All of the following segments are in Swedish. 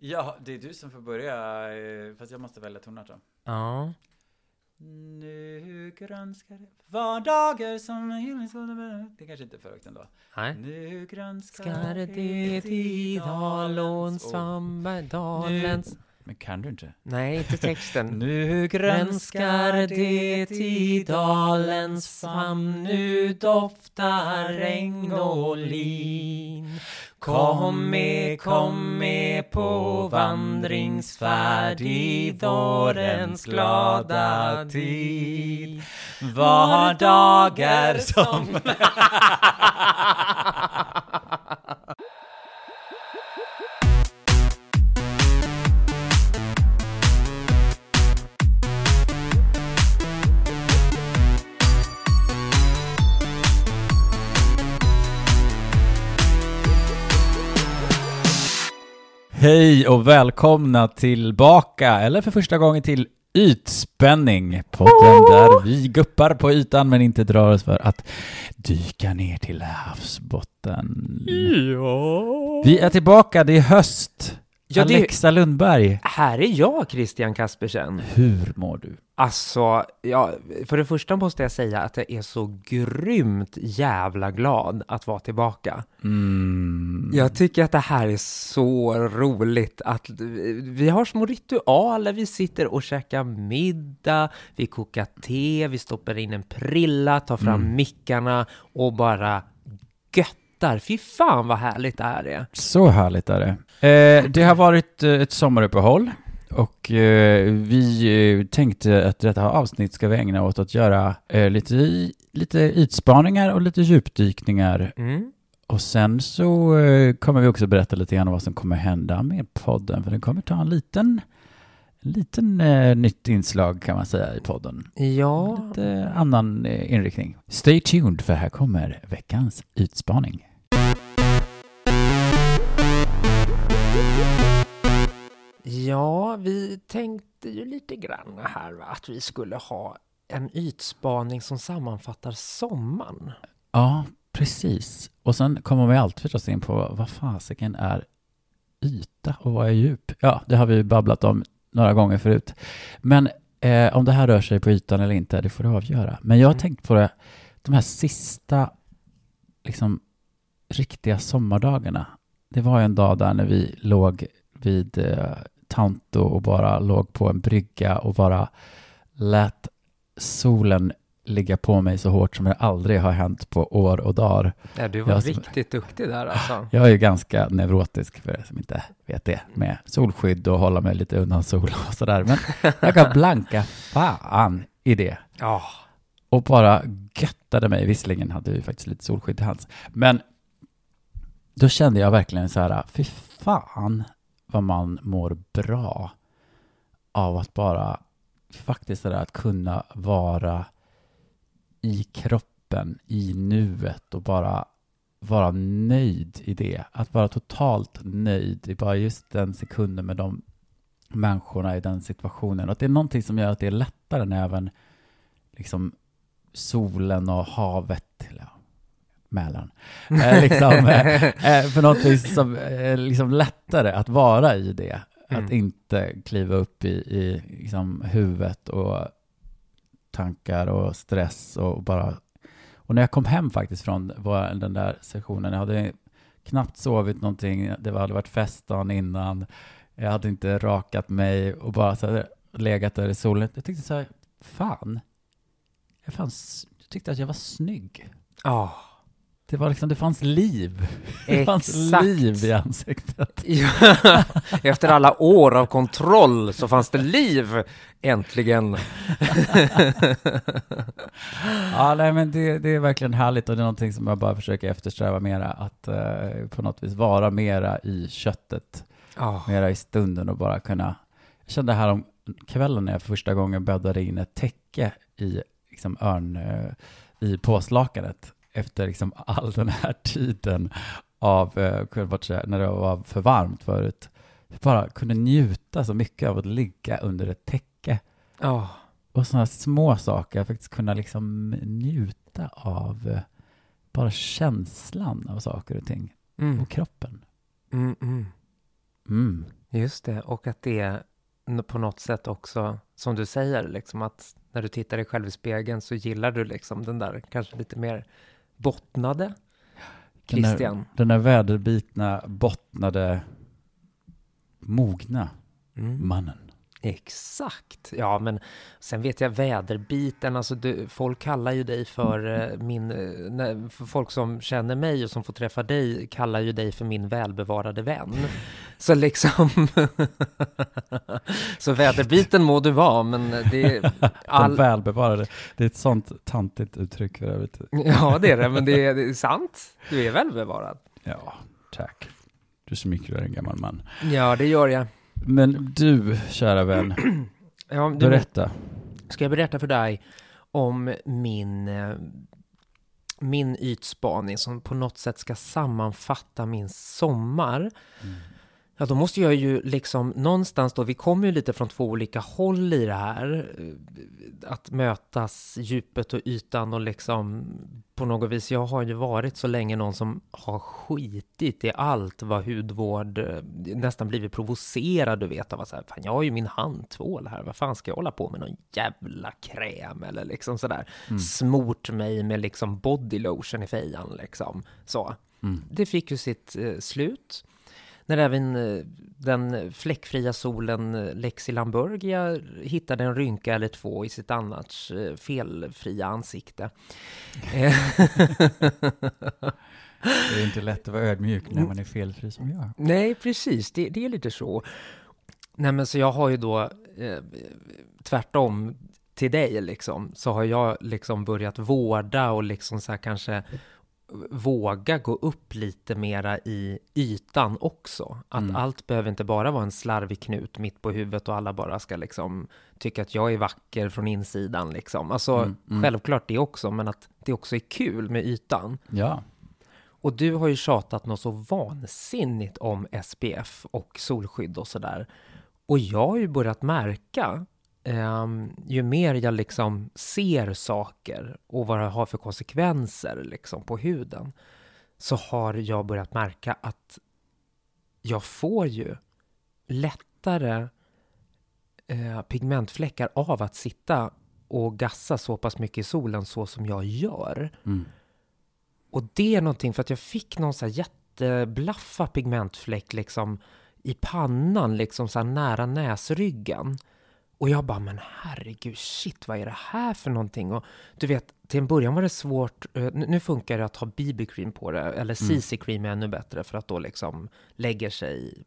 Ja, det är du som får börja, eh, fast jag måste välja tonart då. Ja. Nu granskar vardagar som hyllningsgående Det kanske inte är för högt ändå. Nej. Nu granskar Ska det i Dalåns Svammar, Dalens... Men kan du inte? Nej, inte texten. Nu Granskar det i dalens famn, nu doftar regn och lin. Kom med, kom med på vandringsfärd i vårens glada tid. Var dagar som... Hej och välkomna tillbaka, eller för första gången till Ytspänning, podden där vi guppar på ytan men inte drar oss för att dyka ner till havsbotten. Ja. Vi är tillbaka, det är höst. Ja, det- Alexa Lundberg, Här är jag, Christian Kaspersen. hur mår du? Alltså, ja, för det första måste jag säga att jag är så grymt jävla glad att vara tillbaka. Mm. Jag tycker att det här är så roligt att vi har små ritualer, vi sitter och käkar middag, vi kokar te, vi stoppar in en prilla, tar fram mickarna och bara göttar. Fy fan vad härligt det här är. Så härligt är det. Eh, det har varit eh, ett sommaruppehåll och eh, vi eh, tänkte att detta avsnitt ska vi ägna åt att göra eh, lite, lite ytspaningar och lite djupdykningar. Mm. Och sen så eh, kommer vi också berätta lite grann om vad som kommer hända med podden, för den kommer ta en liten, en liten eh, nytt inslag kan man säga i podden. Ja, Lite annan eh, inriktning. Stay tuned för här kommer veckans ytspaning. Ja, vi tänkte ju lite grann här va, att vi skulle ha en ytspaning som sammanfattar sommaren. Ja, precis. Och sen kommer vi alltid förstås in på vad fasiken är yta och vad är djup? Ja, det har vi babblat om några gånger förut. Men eh, om det här rör sig på ytan eller inte, det får du avgöra. Men jag har Mm. tänkt på det, de här sista liksom riktiga sommardagarna. Det var ju en dag där när vi låg vid eh, Tanto och bara låg på en brygga och bara lät solen ligga på mig så hårt som det aldrig har hänt på år och dagar. Ja, du var Jag som- riktigt duktig där alltså. Jag är ju ganska neurotisk för er som inte vet det med solskydd och hålla mig lite undan sol och sådär. Men jag gav blanka fan i det Ja, och bara göttade mig. Visserligen hade vi faktiskt lite solskydd till hands. Men då kände jag verkligen så här, fy fan vad man mår bra av att bara faktiskt det där att kunna vara i kroppen, i nuet och bara vara nöjd i det. Att vara totalt nöjd i bara just den sekunden med de människorna i den situationen. Och att det är någonting som gör att det är lättare när även liksom solen och havet, eller Mälaren, eh, liksom, eh, eh, för någonting som är liksom lättare att vara i det. Att Mm. inte kliva upp i, i liksom huvudet och tankar och stress och bara... Och när jag kom hem faktiskt från vår- den där sessionen, jag hade knappt sovit någonting, det hade varit fest dagen innan, jag hade inte rakat mig och bara så här, legat där i solen. Jag tyckte så här, fan, jag, fanns, jag tyckte att jag var snygg. ja. Det var liksom, det fanns liv. Det fanns Exakt. liv i ansiktet. Ja, Efter alla år av kontroll så fanns det liv, äntligen. Ja, nej, men det, det är verkligen härligt och det är någonting som jag bara försöker eftersträva mera. Att eh, på något vis vara mera i köttet, Ja, mera i stunden och bara kunna... Jag kände här om kvällen när jag för första gången bäddade in ett täcke i liksom örn, eh, i påslakanet efter liksom all den här tiden av, eh, när det var för varmt förut. Bara kunde njuta så mycket av att ligga under ett täcke. ja. Och sådana små saker, faktiskt kunna liksom njuta av eh, bara känslan av saker och ting Mm, och kroppen. mm, mm. Mm. Just det, och att det är på något sätt också, som du säger, liksom att när du tittar dig själv i spegeln så gillar du liksom den där kanske lite mer bottnade Den där- Christian. Den där väderbitna, bottnade, mogna Mm. mannen. Exakt. Ja, men sen vet jag väderbiten, alltså du, folk kallar ju dig för eh, min, eh, när, för folk som känner mig och som får träffa dig kallar ju dig för min välbevarade vän. Så liksom, så väderbiten må du vara, men det är Den all, välbevarade. Det är ett sånt tantigt uttryck för övrigt. ja det är det, men det är, det är sant. Du är välbevarad. Ja, tack. Du smickrar en gammal man. Ja, det gör jag. Men du, kära vän, Ja, du, berätta. Ska jag berätta för dig om min, eh, min ytspaning som på något sätt ska sammanfatta min sommar? Ja, då måste jag ju liksom någonstans då, vi kommer ju lite från två olika håll i det här. eh, Att mötas djupet och ytan och liksom på något vis, jag har ju varit så länge någon som har skitit i allt vad hudvård, eh, nästan blivit provocerad, du vet, av att säga, fan jag har ju min handtvål här, vad fan ska jag hålla på med någon jävla kräm eller liksom sådär. Smort mig med liksom body lotion i fejan liksom, så. Mm. Det fick ju sitt eh, slut. När även eh, den fläckfria solen eh, Lexi Lamburgia hittade en rynka eller två i sitt annars eh, felfria ansikte. Det är inte lätt att vara ödmjuk när man är felfri som jag. Nej, precis. Det, det är lite så. Nej, men så jag har ju då eh, tvärtom till dig liksom, så har jag liksom börjat vårda och liksom så här kanske våga gå upp lite mera i ytan också. Att Mm. allt behöver inte bara vara en slarvig knut mitt på huvudet och alla bara ska liksom tycka att jag är vacker från insidan liksom. Alltså Mm, mm. självklart det också, men att det också är kul med ytan. Ja, Och du har ju tjatat något så vansinnigt om SPF och solskydd och sådär. Och jag har ju börjat märka, ehm, ju mer jag liksom ser saker och vad det har för konsekvenser liksom på huden, så har jag börjat märka att jag får ju lättare eh, pigmentfläckar av att sitta och gassa så pass mycket i solen så som jag gör. mm. Och det är någonting för att jag fick någon så här jätteblaffa pigmentfläck liksom i pannan, liksom så här nära näsryggen. Och jag bara, men herregud, shit, vad är det här för någonting? Och du vet, till en början var det svårt, eh, nu funkar det att ha BB-cream på det, eller CC-cream är ännu bättre för att då liksom lägger sig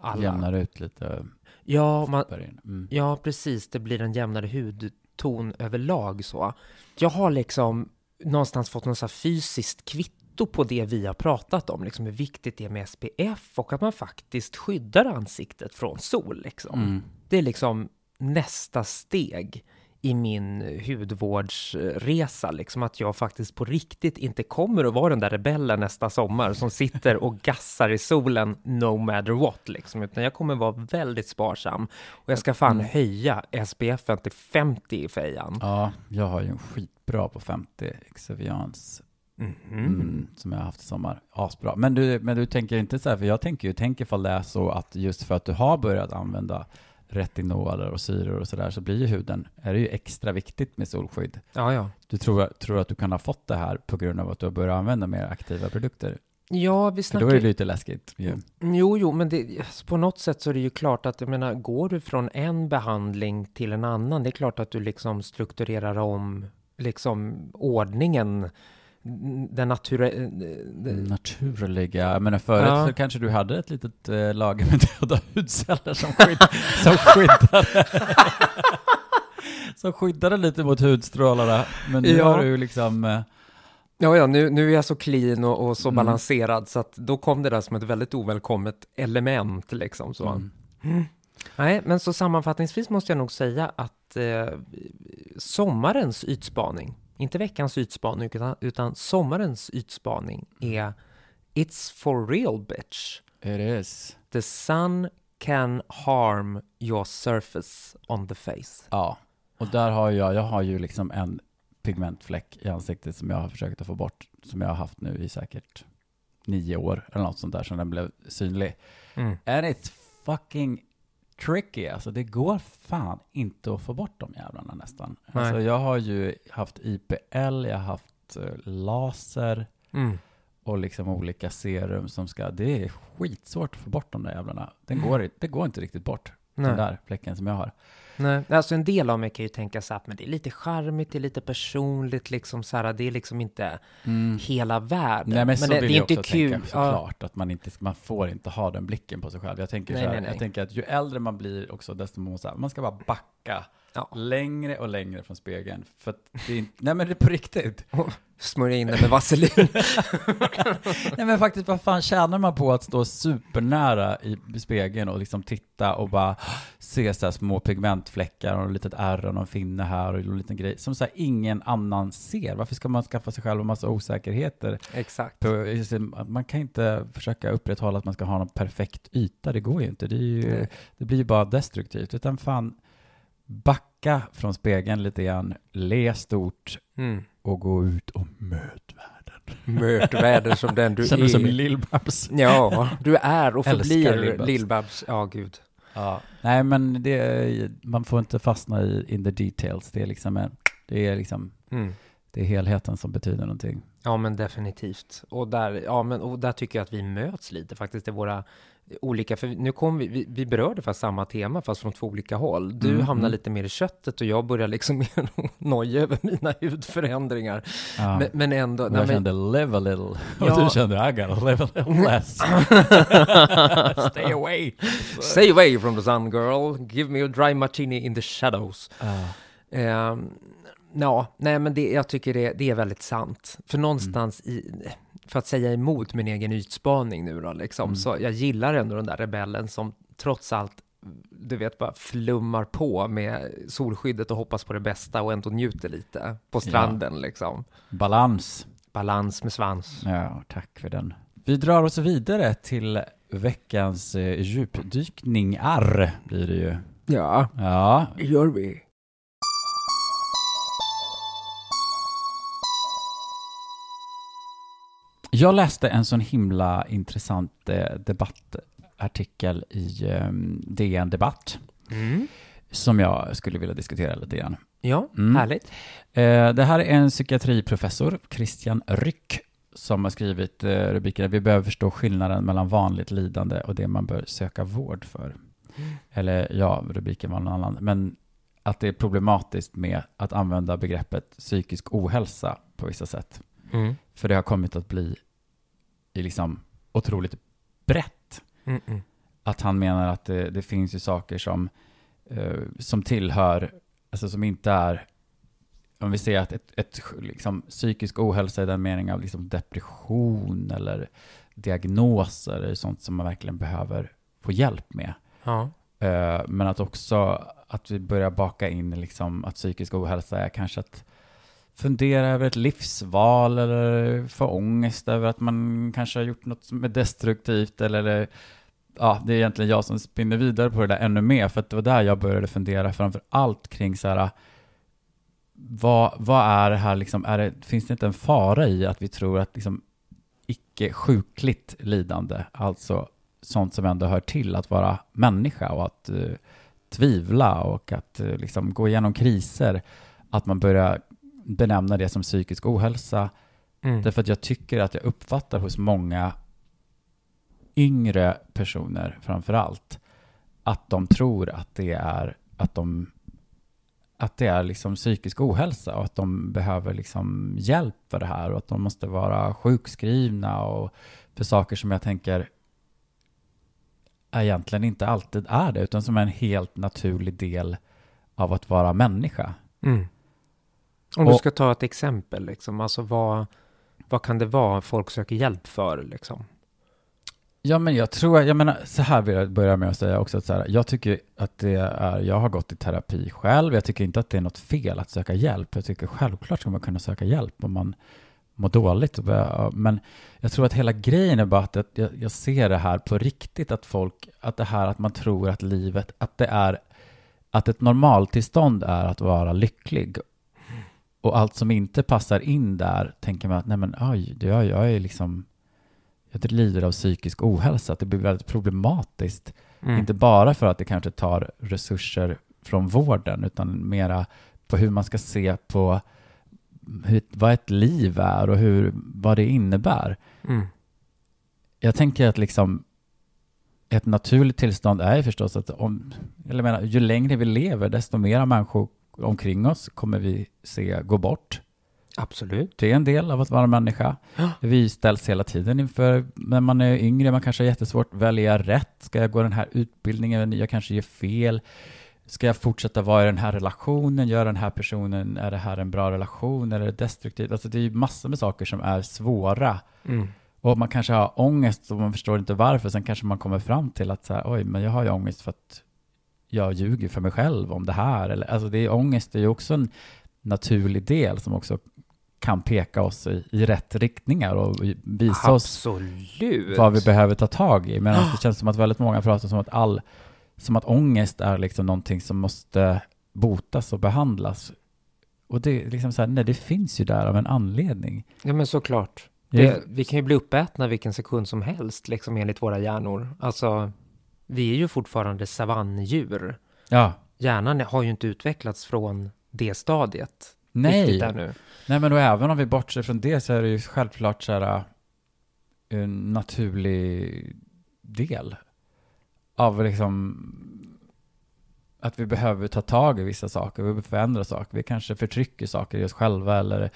alla. jämnar ut lite. Ja, man. Mm. Ja, precis. Det blir en jämnare hudton överlag så. Jag har liksom någonstans fått något så fysiskt kvitto på det vi har pratat om, liksom hur viktigt det är med SPF och att man faktiskt skyddar ansiktet från sol. Liksom. Mm. Det är liksom nästa steg i min hudvårdsresa, liksom att jag faktiskt på riktigt inte kommer att vara den där rebellen nästa sommar som sitter och gassar i solen no matter what, liksom, utan jag kommer vara väldigt sparsam och jag ska fan höja SPF till 50 i fejan. Ja, jag har ju en skitbra på 50 Exevians Mhm. mm, som jag har haft i sommar. Asbra. Men du, men du tänker inte så här, för jag tänker ju, tänk ifall det är så att just för att du har börjat använda retinoler och syror och sådär så blir ju huden, är det ju extra viktigt med solskydd. Ja, ja. Du tror, tror att du kan ha fått det här på grund av att du har börjat använda mer aktiva produkter? Ja, vi För då är snackar det lite läskigt. ju. Jo, jo, men det, alltså, på något sätt så är det ju klart att, jag menar, går du från en behandling till en annan, det är klart att du liksom strukturerar om liksom ordningen, den natura... eh, Mm, Naturliga, jag menar förut Ja. så kanske du hade ett litet eh, lager med döda hudceller som, skydd, som skyddade som skyddade lite mot hudstrålarna. Men nu Ja. har du liksom, eh, Ja, ja, nu, nu är jag så clean och, och så Mm. balanserad så att då kom det där som ett väldigt ovälkommet element liksom så. mm, Nej, men så sammanfattningsvis måste jag nog säga att eh, sommarens ytspaning, inte veckans ytspaning, utan, utan sommarens ytspaning är It's for real bitch. it is. The sun can harm your surface on the face. Ja, och där har jag, jag har ju liksom en pigmentfläck i ansiktet som jag har försökt att få bort, som jag har haft nu i säkert nio år eller något sånt där, som den blev synlig. Mm. And it's fucking tricky. Alltså det går fan inte att få bort de jävlarna nästan. Nej. Alltså jag har ju haft IPL, jag har haft eh, laser Mm. och liksom olika serum som ska, det är skitsvårt att få bort de där jävlarna. Den Mm. går, det går inte riktigt bort, den Nej. där fläcken som jag har. Nej, alltså en del av mig kan ju tänka så att men det är lite charmigt, det är lite personligt, liksom så här, det är liksom inte hela världen. Nej men, så det, vill det är jag inte också kul. tänka såklart, att man, inte, man får inte ha den blicken på sig själv. Jag tänker, Nej, här, nej, nej. Jag tänker att ju äldre man blir också, desto mer så här, man ska bara backa Ja. längre och längre från spegeln. För att det är nej men det är på riktigt. Ja, smörja in det med vaselin. Nej men faktiskt, vad fan tjänar man på att stå supernära i spegeln och liksom titta och bara se så här små pigmentfläckar och ett litet ärr och någon finne här och en liten grej som så här ingen annan ser. Varför ska man skaffa sig själv en massa osäkerheter? Exakt. Man kan inte försöka upprätthålla att man ska ha någon perfekt yta, det går ju inte. Det, ju, det blir ju bara destruktivt. Utan fan, backa från spegeln lite grann, le stort Mm. Och gå ut och möt världen. Möt världen som den du Känner är. du som Lill-Babs? Ja, du är och förblir Lill-Babs. Lill-Babs. Ja, gud. Ja. Nej, men det, man får inte fastna i in the details. Det är liksom, en, det är liksom, Mm. Det är helheten som betyder någonting. Ja, men definitivt. Och där, ja, men, och där tycker jag att vi möts lite faktiskt i våra olika, för nu kom vi, vi, vi berörde fast samma tema fast från två olika håll. Du Mm, hamnar mm. lite mer i köttet och jag börjar liksom mer noja över mina hudförändringar. Ja. Men, men ändå, jag nej, men, kände live a little. Och Ja. du kände I gotta live a little less. Stay away. stay away from the sun girl, give me a dry martini in the shadows. Ja. Ehm, ja, nej men det, jag tycker det, det är väldigt sant. För någonstans i, för att säga emot min egen ytspaning nu då, liksom, Mm. så jag gillar ändå den där rebellen som trots allt, du vet, bara flummar på med solskyddet och hoppas på det bästa och ändå njuter lite på stranden liksom. Balans. Balans med svans. Ja, tack för den. Vi drar oss vidare till veckans eh, djupdykningar blir det ju. Ja, Ja, det gör vi. Jag läste en sån himla intressant eh, debattartikel i eh, DN Debatt Mm. som jag skulle vilja diskutera lite grann. Ja, Mm. härligt. Eh, det här är en psykiatriprofessor, Christian Ryck, som har skrivit eh, rubriken Vi behöver förstå skillnaden mellan vanligt lidande och det man bör söka vård för. Eller ja, rubriken var någon annan. Men att det är problematiskt med att använda begreppet psykisk ohälsa på vissa sätt. Mm. För det har kommit att bli i liksom otroligt brett. Mm, mm. Att han menar att det, det finns ju saker som, eh, som tillhör, alltså som inte är, om vi säger att ett, ett liksom, psykisk ohälsa i den meningen av liksom depression eller diagnoser är sånt som man verkligen behöver få hjälp med. Ja. Eh, men att också att vi börjar baka in liksom att psykisk ohälsa är kanske att fundera över ett livsval eller få ångest över att man kanske har gjort något som är destruktivt eller ja, det är egentligen jag som spinner vidare på det där ännu mer för att det var där jag började fundera framför allt kring så här vad, vad är det här liksom, är det, finns det inte en fara i att vi tror att liksom icke sjukligt lidande, alltså sånt som ändå hör till att vara människa och att uh, tvivla och att uh, liksom gå igenom kriser, att man börjar benämna det som psykisk ohälsa. Mm. Därför att jag tycker att jag uppfattar hos många yngre personer framför allt att de tror att det är att de att det är liksom psykisk ohälsa och att de behöver liksom hjälp för det här och att de måste vara sjukskrivna och för saker som jag tänker egentligen inte alltid är det utan som är en helt naturlig del av att vara människa. Mm. Om du ska ta ett exempel, liksom, alltså vad, vad kan det vara folk söker hjälp för? Liksom? Ja, men jag tror, jag menar, så här vill jag börja med att säga också att så här, jag tycker att det är, jag har gått i terapi själv, jag tycker inte att det är något fel att söka hjälp, jag tycker självklart ska man kunna söka hjälp om man mår dåligt, men jag tror att hela grejen är bara att jag, jag ser det här på riktigt, att folk, att det här att man tror att livet, att det är, att ett normaltillstånd är att vara lycklig. Och allt som inte passar in där tänker man att nej men det- jag, jag är liksom jag lider av psykisk ohälsa, att det blir väldigt problematiskt Mm. Inte bara för att det kanske tar resurser från vården, utan mera på hur man ska se på hur, vad ett liv är och hur, vad det innebär. Mm. Jag tänker att liksom ett naturligt tillstånd är förstås att om, eller menar, ju längre vi lever, desto mera människor omkring oss kommer vi se gå bort. Absolut. Det är en del av att vara människa. Vi ställs hela tiden inför, när man är yngre, man kanske har jättesvårt att välja rätt. Ska jag gå den här utbildningen? Jag kanske gör fel. Ska jag fortsätta vara i den här relationen? Gör den här personen, är det här en bra relation? Eller är det destruktivt? Alltså det är ju massor med saker som är svåra. Mm. Och man kanske har ångest och man förstår inte varför. Sen kanske man kommer fram till att så här, oj, men jag har ju ångest för att jag ljuger för mig själv om det här. Eller, alltså det är ångest, är ju också en naturlig del som också kan peka oss i, i rätt riktningar och visa oss Absolut. vad vi behöver ta tag i. Men det känns som att väldigt många pratar som att all, som att ångest är liksom någonting som måste botas och behandlas. Och det är liksom så här, nej, det finns ju där av en anledning. Ja, men såklart. Det, vi kan ju bli uppätna vilken sekund som helst, liksom enligt våra hjärnor. Alltså, vi är ju fortfarande savanndjur. Ja, Hjärnan har ju inte utvecklats från det stadiet. nej. Nej, men och även om vi bortser från det så är det ju självklart så här äh, en naturlig del av liksom att vi behöver ta tag i vissa saker, vi behöver förändra saker. Vi kanske förtrycker saker i oss själva eller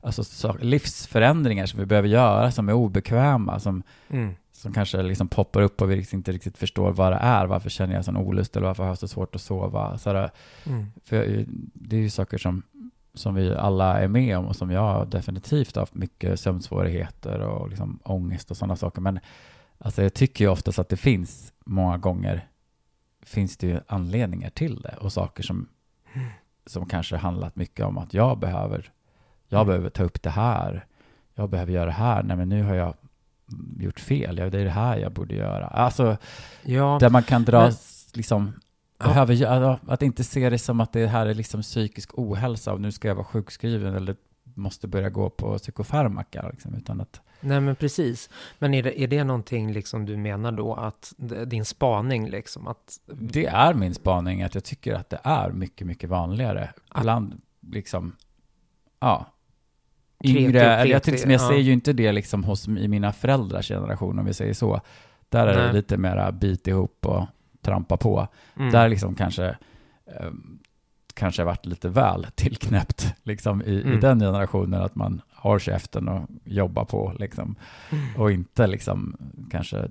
alltså så, livsförändringar som vi behöver göra som är obekväma, som, Mm. Som kanske liksom poppar upp och vi inte riktigt förstår vad det är. Varför känner jag sån olust eller varför har jag så svårt att sova? Så här, Mm. för det är ju saker som, som vi alla är med om och som jag definitivt har haft mycket sömnsvårigheter och liksom ångest och sådana saker. Men alltså jag tycker ju oftast att det finns många gånger finns det ju anledningar till det och saker som, som kanske handlat mycket om att jag behöver, jag Mm. behöver ta upp det här. Jag behöver göra det här. Nej, men nu har jag gjort fel. Ja, det är det här jag borde göra. Alltså, Ja, där man kan dra, men- liksom, Ja. behöver, att inte se det som att det här är liksom psykisk ohälsa och nu ska jag vara sjukskriven eller måste börja gå på psykofarmaka, liksom, utan att, nej men precis. Men är det, är det någonting liksom du menar då att din spaning liksom att det är min spaning att jag tycker att det är mycket, mycket vanligare bland, liksom, ja, yngre, eller jag, tycker, jag ja. ser ju inte det liksom hos i mina föräldrars generation, om vi säger så. Där är det Nej. lite mera bit ihop och trampa på. mm. Där liksom kanske eh, kanske varit lite väl tillknäppt liksom i, i Mm. den generationen att man har käften och jobbar på liksom Mm. och inte liksom kanske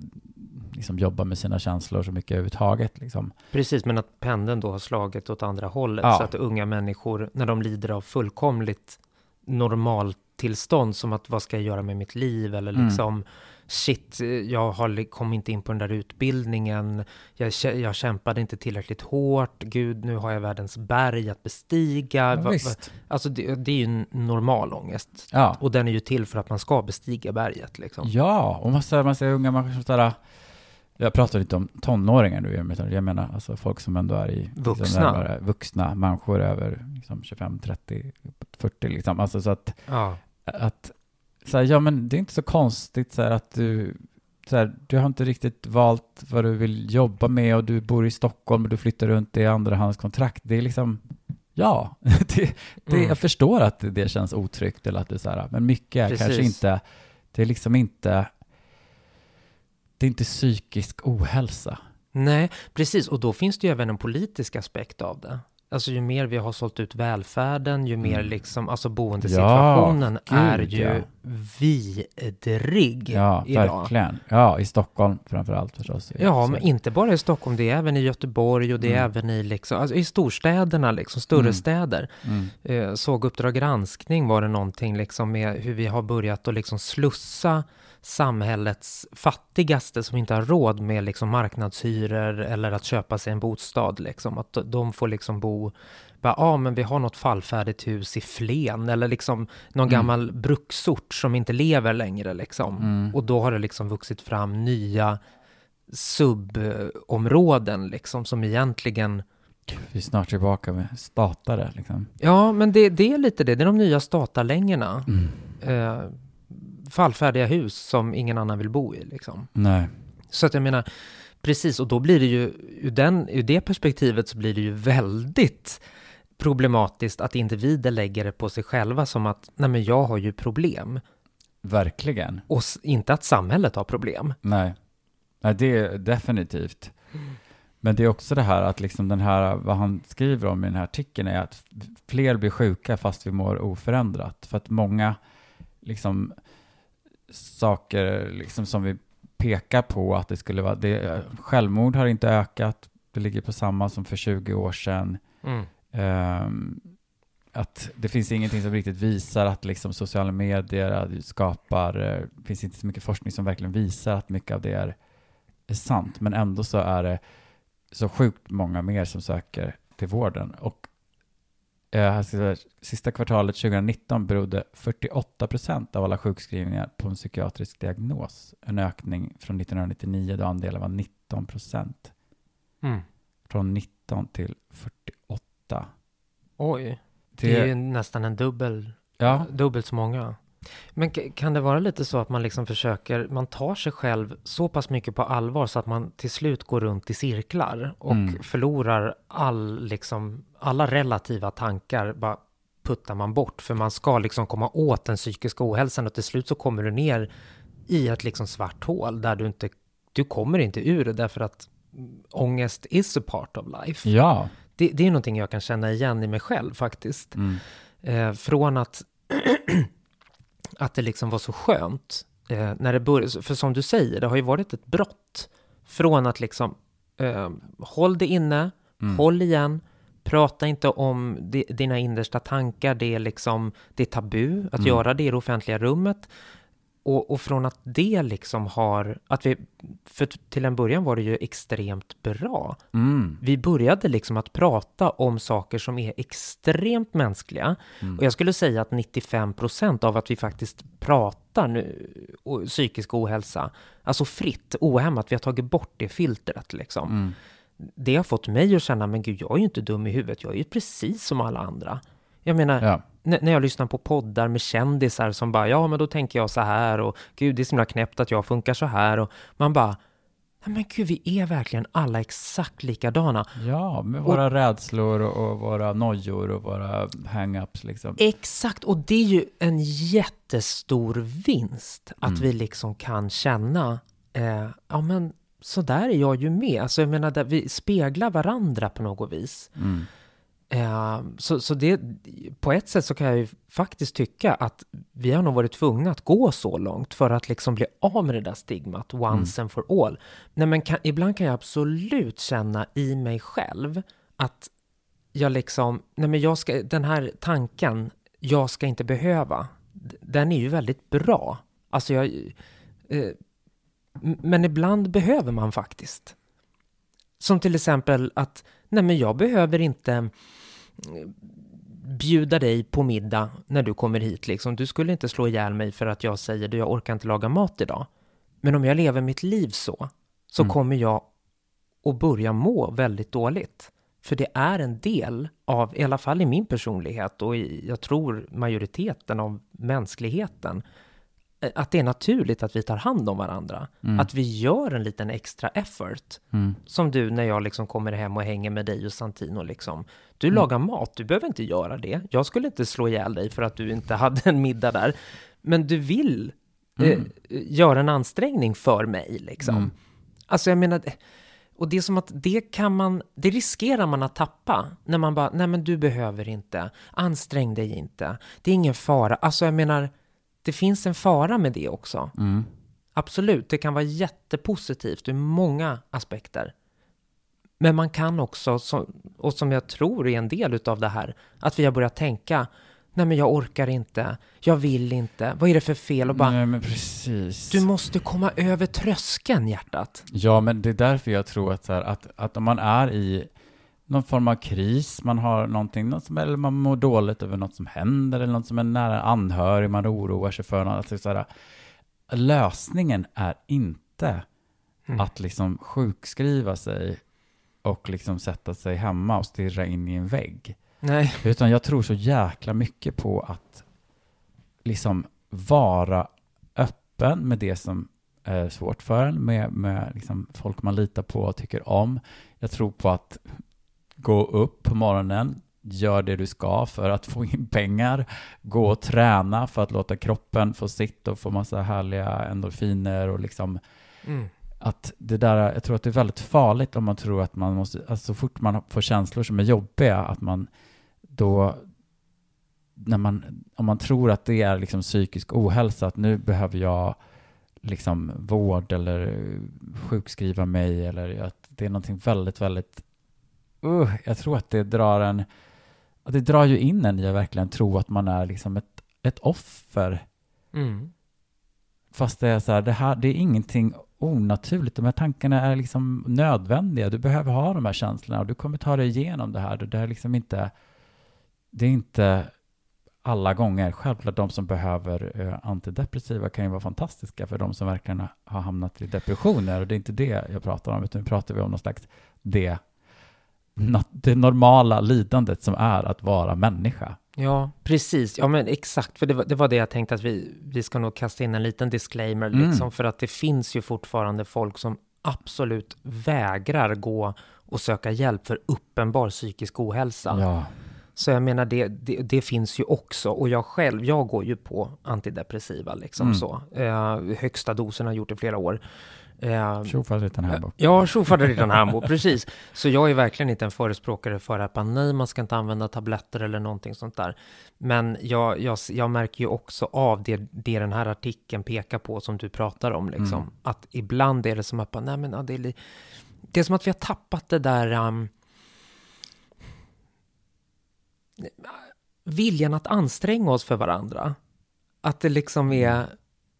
liksom jobba med sina känslor så mycket överhuvudtaget liksom. Precis, men att pendeln då har slagit åt andra hållet Ja. så att unga människor, när de lider av fullkomligt normaltillstånd, som att vad ska jag göra med mitt liv eller Mm. liksom shit, jag har, kom inte in på den där utbildningen, jag, jag kämpade inte tillräckligt hårt, gud, nu har jag världens berg att bestiga. Ja, Va- va- visst. Alltså det, det är ju en normal ångest. Ja. Och den är ju till för att man ska bestiga berget liksom. Ja, och man säger unga människor som sådär, jag pratar inte om tonåringar nu, jag menar alltså folk som ändå är i liksom Vuxna. närmare vuxna människor över liksom 25, 30, 40 liksom. Alltså så att Ja. att så här, ja men det är inte så konstigt så här, att du så här, du har inte riktigt valt vad du vill jobba med och du bor i Stockholm och du flyttar runt i andrahandskontrakt. Det är liksom, ja, det, det, Mm. jag förstår att det känns otryggt eller att det är så här, men mycket är Precis. kanske inte, det är liksom inte, det är inte psykisk ohälsa. Nej, precis. Och då finns det ju även en politisk aspekt av det. Alltså ju mer vi har sålt ut välfärden, ju mer Mm. liksom, alltså boendesituationen Ja, är ju ja. vidrig Ja, idag. verkligen. Ja, i Stockholm framför allt förstås. Ja, men inte bara i Stockholm, det är även i Göteborg och det är Mm. även i, liksom, alltså i storstäderna, liksom, större Mm. städer. Mm. Eh, såg Uppdrag granskning var det någonting liksom med hur vi har börjat att liksom slussa samhällets fattigaste som inte har råd med liksom marknadshyror eller att köpa sig en bostad liksom. Att de får liksom bo, ja ah, men vi har något fallfärdigt hus i Flen eller liksom någon Mm. gammal bruksort som inte lever längre liksom. Mm. Och då har det liksom vuxit fram nya subområden liksom som egentligen Vi är snart tillbaka med statare liksom. Ja, men det, det är lite det. Det är de nya statarlängorna. Mm. Eh, fallfärdiga hus som ingen annan vill bo i. Liksom. Nej. Så att jag menar, Precis, och då blir det ju, ur, den, ur det perspektivet så blir det ju väldigt problematiskt att individer lägger det på sig själva som att, nej men jag har ju problem. Verkligen. Och inte att samhället har problem. Nej. Nej, det är definitivt. Men det är också det här att liksom den här, vad han skriver om i den här artikeln är att fler blir sjuka fast vi mår oförändrat. För att många liksom saker liksom som vi pekar på att det skulle vara, det, självmord har inte ökat, det ligger på samma som för 20 år sedan. Mm. Ehm, att det finns ingenting som riktigt visar att liksom sociala medier skapar, eh, det finns inte så mycket forskning som verkligen visar att mycket av det är, är sant, men ändå så är det så sjukt många mer som söker till vården. Och eh, här ska jag säga, sista kvartalet 2019 berodde 48 procent av alla sjukskrivningar på en psykiatrisk diagnos, en ökning från 1999 då andelen var 19 procent, Mm. från 19 till 48. Oj, det är ju nästan en dubbel, ja, dubbelt så många. Men kan det vara lite så att man liksom försöker, man tar sig själv så pass mycket på allvar så att man till slut går runt i cirklar och Mm. förlorar all, liksom, alla relativa tankar bara puttar man bort för man ska liksom komma åt den psykiska ohälsan och till slut så kommer du ner i ett liksom svart hål där du inte, du kommer inte ur det därför att ångest is a part of life. ja. Det, det är någonting jag kan känna igen i mig själv faktiskt. Mm. Eh, från att, att det liksom var så skönt eh, när det började, för som du säger, det har ju varit ett brott. Från att liksom, eh, håll det inne, Mm. håll igen, prata inte om di, dina innersta tankar, det är liksom, det är tabu att Mm. göra det i det offentliga rummet. Och, och från att det liksom har, att vi, för till en början var det ju extremt bra. Mm. Vi började liksom att prata om saker som är extremt mänskliga. Mm. Och jag skulle säga att 95% av att vi faktiskt pratar nu, och psykisk ohälsa, alltså fritt, ohämmat, vi har tagit bort det filtret liksom. Mm. Det har fått mig att känna, men gud, jag är ju inte dum i huvudet, jag är ju precis som alla andra. Jag menar, Ja. När jag lyssnar på poddar med kändisar som bara, ja men då tänker jag så här och gud det är så himla knäppt att jag funkar så här och man bara, nej men gud vi är verkligen alla exakt likadana. Ja, med våra rädslor och, och våra nojor och våra hang-ups liksom. Exakt, och det är ju en jättestor vinst att vi liksom kan känna, eh, ja men så där är jag ju med. Alltså jag menar, vi speglar varandra på något vis. Mm. Eh, så, så det, på ett sätt så kan jag ju faktiskt tycka att vi har nog varit tvungna att gå så långt för att liksom bli av med det där stigmat once and for all. Nej, men kan, ibland kan jag absolut känna i mig själv att jag liksom, nej men jag ska, den här tanken, jag ska inte behöva, den är ju väldigt bra. Alltså jag, eh, men ibland behöver man faktiskt. Som till exempel att, nej men jag behöver inte bjuda dig på middag när du kommer hit liksom. Du skulle inte slå ihjäl mig för att jag säger du, jag orkar inte laga mat idag. Men om jag lever mitt liv så, så Mm. kommer jag att börja må väldigt dåligt. För det är en del av, i alla fall i min personlighet och i, jag tror majoriteten av mänskligheten, att det är naturligt att vi tar hand om varandra. Mm. Att vi gör en liten extra effort. Mm. Som du när jag liksom kommer hem och hänger med dig och Santino liksom. Du Mm. lagar mat, du behöver inte göra det. Jag skulle inte slå ihjäl dig för att du inte hade en middag där. Men du vill eh, Mm. göra en ansträngning för mig liksom. Mm. Alltså jag menar, och det är som att det kan man, det riskerar man att tappa när man bara, nej men du behöver inte, ansträng dig inte, det är ingen fara. Alltså jag menar, det finns en fara med det också. Mm. Absolut, det kan vara jättepositivt ur många aspekter. Men man kan också, och som jag tror är en del utav det här, att vi har börjat tänka, nej men jag orkar inte, jag vill inte, vad är det för fel? Och bara, Nej, men precis. du måste komma över tröskeln hjärtat. Ja, men det är därför jag tror att, så här, att, att om man är i någon form av kris, man har någonting, något som, eller man mår dåligt över något som händer, eller något som är nära anhörig, man oroar sig för något. Alltså, så här, lösningen är inte Mm. att liksom sjukskriva sig och liksom sätta sig hemma och stirra in i en vägg. Nej. Utan jag tror så jäkla mycket på att liksom vara öppen med det som eh, svårt för en med, med liksom folk man litar på och tycker om. Jag tror på att gå upp på morgonen, gör det du ska för att få in pengar, gå och träna för att låta kroppen få sitt och få massa härliga endorfiner och liksom Mm. att det där, jag tror att det är väldigt farligt om man tror att man måste, alltså så fort man får känslor som är jobbiga, att man då, när man, om man tror att det är liksom psykisk ohälsa, att nu behöver jag liksom vård eller sjukskriva mig eller att det är någonting väldigt, väldigt, uh, jag tror att det drar en, det drar ju in en i att verkligen tro att man är liksom ett, ett offer Mm. Fast det är så här, det här, det är ingenting onaturligt. De här tankarna är liksom nödvändiga. Du behöver ha de här känslorna och du kommer ta dig igenom det här. Det är liksom inte, det är inte alla gånger. Självklart de som behöver eh, antidepressiva kan ju vara fantastiska för de som verkligen har hamnat i depressioner. Och det är inte det jag pratar om, utan nu pratar vi om någon slags det, det normala lidandet som är att vara människa. Ja, precis. Ja, men exakt. För det var det, var det jag tänkte att vi, vi ska nog kasta in en liten disclaimer, Mm. liksom, för att det finns ju fortfarande folk som absolut vägrar gå och söka hjälp för uppenbar psykisk ohälsa. Ja. Så jag menar, det, det, det finns ju också. Och jag själv, jag går ju på antidepressiva, liksom Mm. så. Eh, högsta dosen har gjort i flera år. Eh, Tjofaderittan bak. Ja, tjofaderittan Hambo, precis. Så jag är verkligen inte en förespråkare för att bara, nej, man ska inte använda tabletter eller någonting sånt där. Men jag, jag, jag märker ju också av det, det den här artikeln pekar på som du pratar om, liksom. Mm. Att ibland är det som att, nej men ja, det är, li- det är som att vi har tappat det där um, viljan att anstränga oss för varandra. Att det liksom är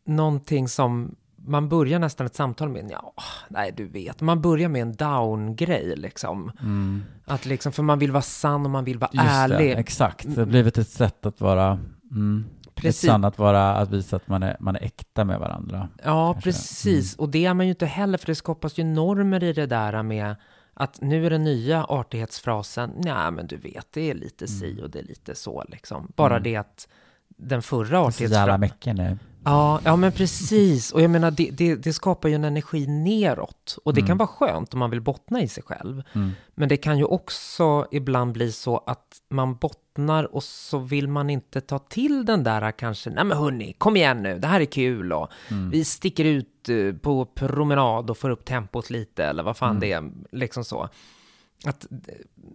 någonting som man börjar nästan ett samtal med, ja, nej du vet, man börjar med en down-grej liksom. Mm. Att liksom, för man vill vara sann och man vill vara Just ärlig. det, exakt. Det har blivit ett sätt att vara, mm, ett Precis. sätt att vara, att visa att man är, man är äkta med varandra. Ja, kanske. precis. Och det är man ju inte heller, för det skapas ju normer i det där med att nu är den nya artighetsfrasen, nej men du vet, det är lite si och det är lite så liksom. Bara Mm. det att den förra Så jävla artighetsfrasen... mycket nu. Ja, ja, men precis. Och jag menar, det, det, det skapar ju en energi neråt. Och det Mm. kan vara skönt om man vill bottna i sig själv. Mm. Men det kan ju också ibland bli så att man bottnar och så vill man inte ta till den där kanske, nej men hörni, kom igen nu, det här är kul och Mm. vi sticker ut eh, på promenad och får upp tempot lite eller vad fan Mm. det är, liksom så. Att eh,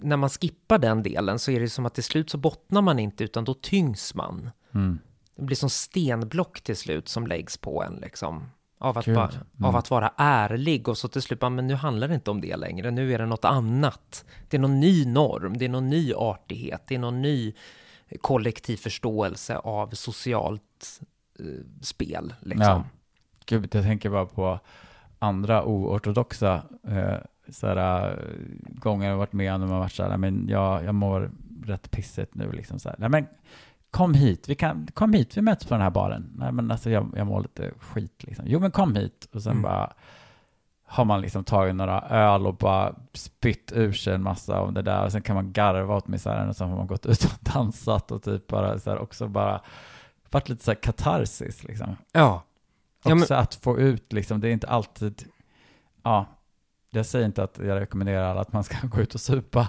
när man skippar den delen så är det som att till slut så bottnar man inte utan då tyngs man. Mm. Det blir som stenblock till slut som läggs på en liksom. Av att, Gud. bara, Mm. av att vara ärlig och så till slut bara, men nu handlar det inte om det längre, nu är det något annat. Det är någon ny norm, det är någon ny artighet, det är någon ny kollektiv förståelse av socialt eh, spel. Liksom. Ja. Gud, jag tänker bara på andra oortodoxa eh, såhär, eh, gånger jag varit med när man varit såhär, men jag, jag mår rätt pissigt nu liksom såhär. Nej men kom hit, vi kan, kom hit, vi möts på den här baren. Nej men alltså jag, jag mår lite skit liksom. Jo men kom hit. Och sen Mm. bara har man liksom tagit några öl och bara spytt ur sig en massa av det där. Och sen kan man garva åt misären och sen har man gått ut och dansat och typ bara så här också bara varit lite så här katarsis liksom. Ja. Ja, men- Också att få ut liksom, det är inte alltid, ja, jag säger inte att jag rekommenderar alla att man ska gå ut och supa.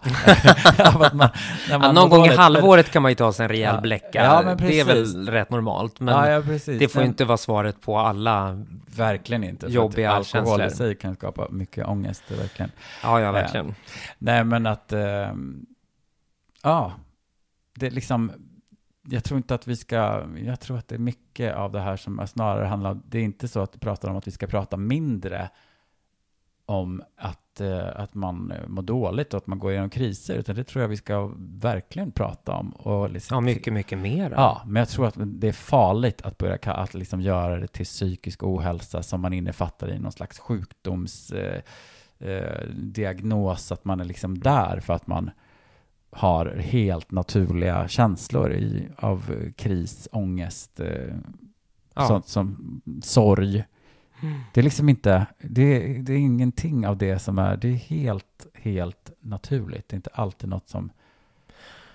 Man, Ja, någon gång i halvåret kan man ju ta sig en rejäl Ja. bläcka. Ja, det är väl rätt normalt, men det får ju inte vara svaret på alla. Verkligen inte. jobbiga alkohol känslor. i sig kan skapa mycket ångest, verkligen. Ja, ja, verkligen. Nej, men att, ehm, ja, det är liksom, jag tror inte att vi ska, jag tror att det är mycket av det här som snarare handlar om, det är inte så att vi pratar om att vi ska prata mindre om att, eh, att man eh, mår dåligt och att man går igenom kriser, utan det tror jag vi ska verkligen prata om. Och liksom, Ja, mycket, mycket mer. Ja, men jag tror att det är farligt att börja att liksom göra det till psykisk ohälsa som man innefattar i någon slags sjukdomsdiagnos, eh, eh, att man är liksom där för att man har helt naturliga känslor i, av kris, ångest, eh, Ja. sånt som sorg. Mm. Det är liksom inte, det, det är ingenting av det som är, det är helt, helt naturligt. Det är inte alltid något som,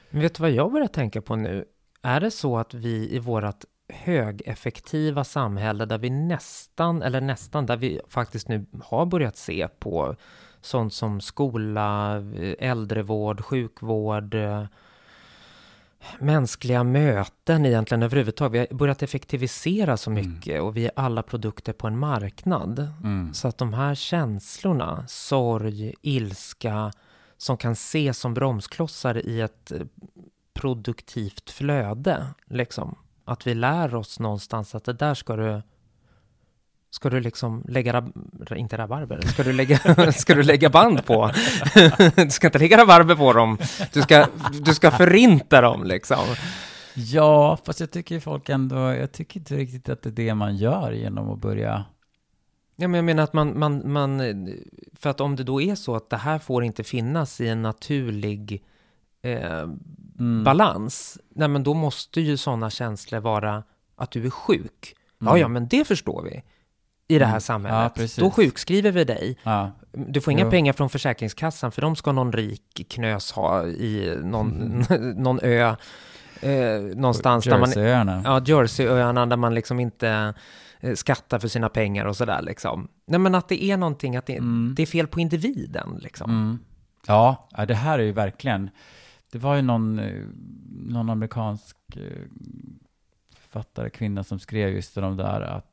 Men vet du vad jag börjar tänka på nu? Är det så att vi i vårt högeffektiva samhälle där vi nästan, eller nästan, där vi faktiskt nu har börjat se på sånt som skola, eh, äldrevård, sjukvård, eh, mänskliga möten egentligen överhuvudtaget. Vi har börjat effektivisera så mycket mm. och vi är alla produkter på en marknad. Mm. Så att de här känslorna, sorg, ilska, som kan ses som bromsklossar i ett eh, produktivt flöde, liksom. Att vi lär oss någonstans att det där ska du Ska du liksom lägga, rab inte rabarber, ska du lägga, ska du lägga band på? du ska inte lägga rabarber på dem, du ska, du ska förinta dem liksom. Ja, fast jag tycker folk ändå, jag tycker inte riktigt att det är det man gör genom att börja Ja, men jag menar att man, man, man, för att om det då är så att det här får inte finnas i en naturlig eh, mm. balans, nej men då måste ju sådana känslor vara att du är sjuk. Mm. Ja, ja, men det förstår vi i det här mm. samhället. Ja, då sjukskriver vi dig. Ja. Du får inga jo. pengar från Försäkringskassan för de ska någon rik knös ha i någon, mm. någon ö eh, någonstans. Jerseyöarna. Ja, Jerseyöarna där man liksom inte eh, skattar för sina pengar och sådär liksom. Nej men att det är någonting, att det, mm. det är fel på individen liksom. Mm. Ja, det här är ju verkligen, det var ju någon, eh, någon amerikansk eh, författare, kvinna som skrev just om det där att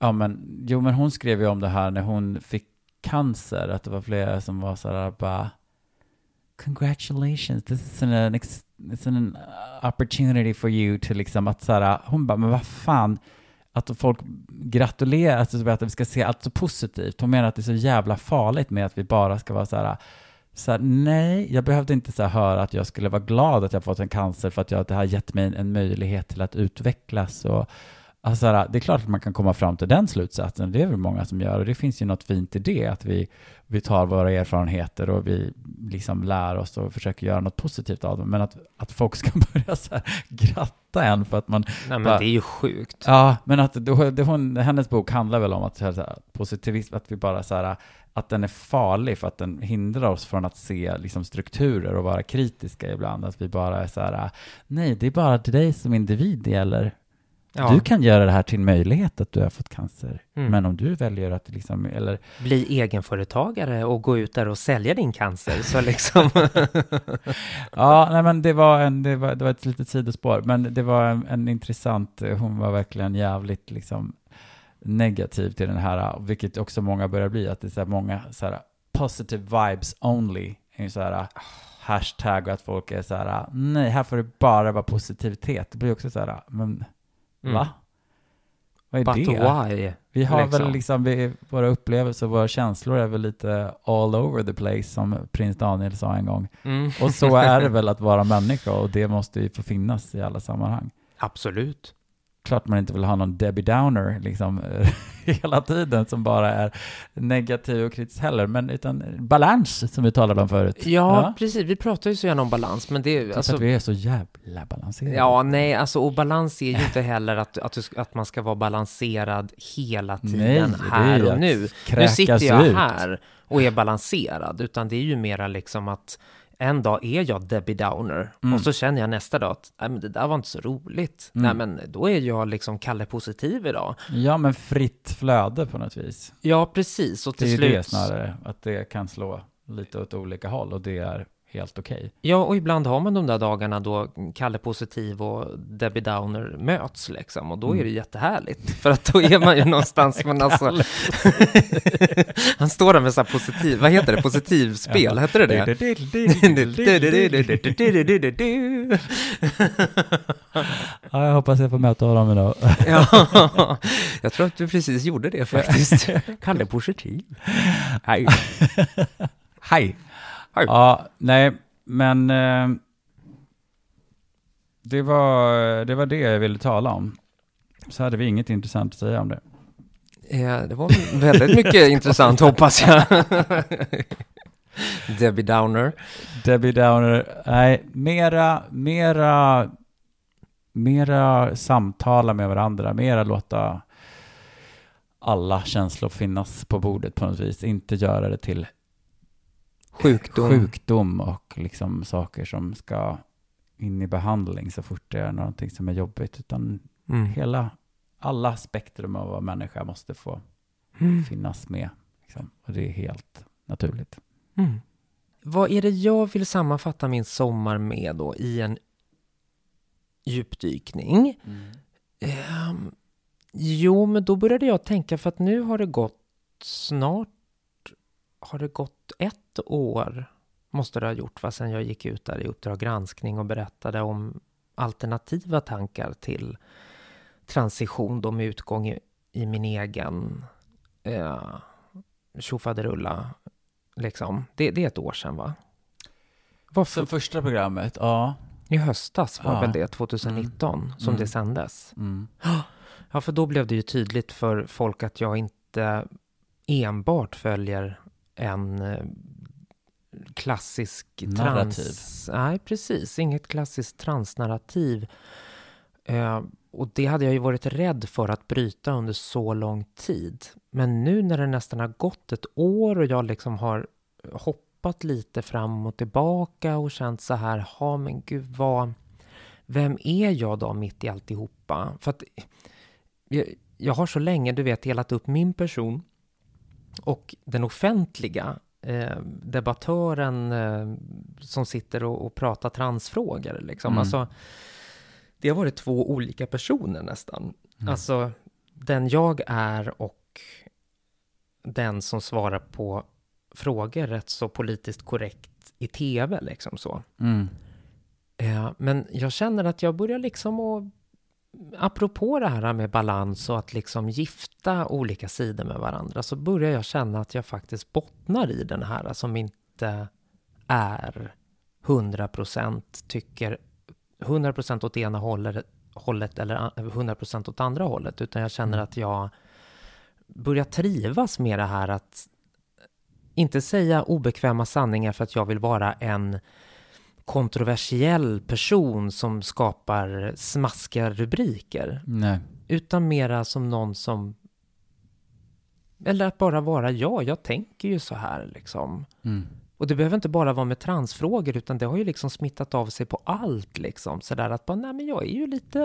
Ja, men jo, men hon skrev ju om det här när hon fick cancer, att det var flera som var så här bara Congratulations, this is an, an, it's an opportunity for you to liksom att så här, hon bara, men vad fan, att folk gratulerar, alltså att vi ska se allt så positivt. Hon menar att det är så jävla farligt med att vi bara ska vara så här, så här, nej, jag behövde inte så här höra att jag skulle vara glad att jag fått en cancer för att jag, det har gett mig en möjlighet till att utvecklas och Alltså, det är klart att man kan komma fram till den slutsatsen, det är väl många som gör, och det finns ju något fint i det, att vi, vi tar våra erfarenheter och vi liksom lär oss och försöker göra något positivt av dem. Men att, att folk ska börja så här gratta en för att man... Nej, men bara, det är ju sjukt. Ja, men att det, det, hon, hennes bok handlar väl om att så här, positivism, att vi bara så här, att den är farlig för att den hindrar oss från att se liksom, strukturer och vara kritiska ibland. Att vi bara är så här, nej, det är bara till dig som individ det gäller. Ja. Du kan göra det här till en möjlighet att du har fått cancer. Mm. Men om du väljer att liksom, eller... Bli egenföretagare och gå ut där och sälja din cancer, så liksom... ja, nej men det var, en, det var, det var ett litet sidospår, men det var en, en intressant, hon var verkligen jävligt liksom negativ till den här, vilket också många börjar bli, att det är så här många så här positive vibes only, är så här hashtag och att folk är så här, nej, här får det bara vara positivitet. Det blir också så här, men Mm. Va? Vad är But det? why? Vi har liksom. väl liksom, vi, våra upplevelser och våra känslor är väl lite all over the place som prins Daniel sa en gång. Mm. Och så är det väl att vara människa och det måste ju få finnas i alla sammanhang. Absolut klart man inte vill ha någon Debbie Downer liksom hela tiden som bara är negativ och kritisk heller, men utan balans som vi talade om förut. Ja, ja. precis. Vi pratar ju så gärna om balans, men det är alltså... att vi är så jävla balanserade. Ja, nej, alltså och balans är ju inte heller att, att, du, att man ska vara balanserad hela tiden nej, här och nu. Nu sitter jag ut. här och är balanserad, utan det är ju mera liksom att en dag är jag Debbie Downer mm. och så känner jag nästa dag att Nej, men det där var inte så roligt. Mm. Nej, men då är jag liksom Kalle Positiv idag. Ja, men fritt flöde på något vis. Ja, precis. Och till det är slut... det snarare, att det kan slå lite åt olika håll och det är helt okej. Okay. Ja, och ibland har man de där dagarna då Kalle Positiv och Debbie Downer möts liksom, och då mm. är det jättehärligt, för att då är man ju någonstans, men alltså... han står där med så här positiv, vad heter det, positivspel, ja. hette det det? ja, jag hoppas jag får möta honom idag. ja, jag tror att du precis gjorde det faktiskt. Kalle Positiv. Hej. Hej. Ja, nej, men eh, det, var, det var det jag ville tala om. Så hade vi inget intressant att säga om det. Ja, det var väldigt mycket intressant hoppas jag. Debbie Downer. Debbie Downer, nej, mera, mera, mera samtala med varandra, mera låta alla känslor finnas på bordet på något vis, inte göra det till sjukdom. sjukdom och liksom saker som ska in i behandling så fort det är någonting som är jobbigt, utan Mm. hela, alla spektrum av vad människa måste få Mm. finnas med. Liksom. Och det är helt naturligt. Mm. Vad är det jag vill sammanfatta min sommar med då i en djupdykning? Ehm, jo, men då började jag tänka för att nu har det gått snart har det gått ett år måste det ha gjort va, sen jag gick ut där i Uppdrag granskning och berättade om alternativa tankar till transition då med utgång i, i min egen eh, tjofaderulla liksom. Det, det är ett år sedan va? Varför? Så första programmet, ja. I höstas var Ja. väl det, 2019, som Mm. det sändes. Mm. Ja, för då blev det ju tydligt för folk att jag inte enbart följer en eh, klassisk Narrativ. trans... Nej, precis. Inget klassiskt transnarrativ. Eh, och det hade jag ju varit rädd för att bryta under så lång tid. Men nu när det nästan har gått ett år och jag liksom har hoppat lite fram och tillbaka och känt så här, ja men gud vad... Vem är jag då mitt i alltihopa? För att jag, jag har så länge, du vet, delat upp min person och den offentliga eh, debattören eh, som sitter och, och pratar transfrågor. Liksom. Mm. Alltså, det har varit två olika personer nästan. Mm. Alltså, den jag är och den som svarar på frågor rätt så politiskt korrekt i tv, liksom så. Mm. Eh, men jag känner att jag börjar liksom att apropå det här med balans och att liksom gifta olika sidor med varandra så börjar jag känna att jag faktiskt bottnar i den här som inte är 100% tycker 100% åt ena hållet, eller a- 100% åt andra hållet utan jag känner att jag börjar trivas med det här att inte säga obekväma sanningar för att jag vill vara en kontroversiell person som skapar smaskiga rubriker. Nej. Utan mera som någon som... Eller att bara vara jag. Jag tänker ju så här liksom. Mm. Och det behöver inte bara vara med transfrågor, utan det har ju liksom smittat av sig på allt liksom. Sådär att bara, nej men jag är ju lite...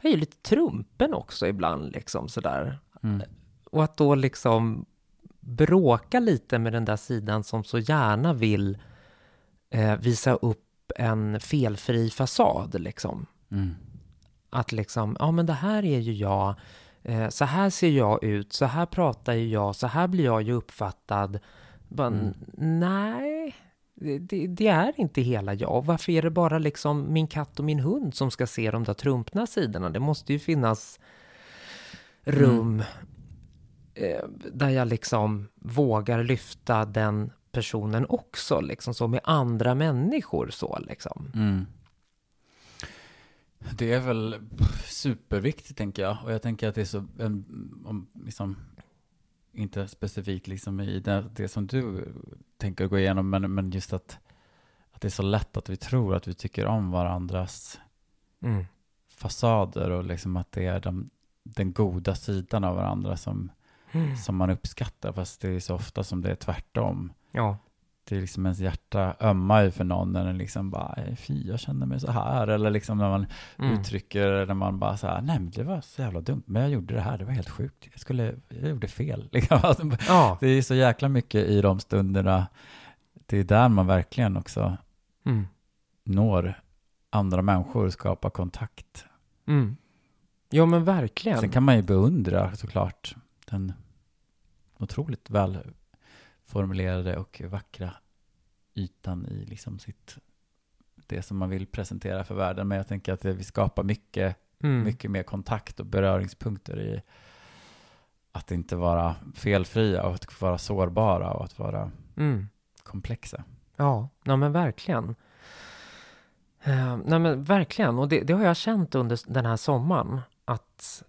Jag är ju lite trumpen också ibland liksom sådär. Mm. Och att då liksom bråka lite med den där sidan som så gärna vill eh, visa upp en felfri fasad liksom. Mm. Att liksom, ja men det här är ju jag, eh, så här ser jag ut, så här pratar ju jag, så här blir jag ju uppfattad. Bara, Mm. Nej, det, det, är inte hela jag. Varför är det bara liksom min katt och min hund som ska se de där trumpna sidorna? Det måste ju finnas rum eh, där jag liksom vågar lyfta den personen också, liksom så med andra människor så liksom. Mm. Det är väl superviktigt tänker jag. Och jag tänker att det är så, en, om, liksom, inte specifikt liksom i det, det som du tänker gå igenom, men, men just att, att det är så lätt att vi tror att vi tycker om varandras Mm. fasader och liksom att det är de, den goda sidan av varandra som, Mm. som man uppskattar, fast det är så ofta som det är tvärtom. Ja. Det är liksom ens hjärta ömmar ju för någon när den liksom bara, "Nej, fy jag känner mig så här, eller liksom när man Mm. uttrycker, när man bara så här, nej men det var så jävla dumt, men jag gjorde det här, det var helt sjukt, jag skulle, jag gjorde fel. Liksom. Alltså, Ja. Det är så jäkla mycket i de stunderna, det är där man verkligen också Mm. når andra människor, skapar kontakt. Mm. Ja men verkligen. Sen kan man ju beundra såklart den otroligt väl formulerade och vackra ytan i liksom sitt, det som man vill presentera för världen. Men jag tänker att det, vi skapar mycket, mm. mycket mer kontakt och beröringspunkter i att inte vara felfria och att vara sårbara och att vara Mm. komplexa. Ja, nej men verkligen. Eh, nej men verkligen, och det, det har jag känt under den här sommaren. Att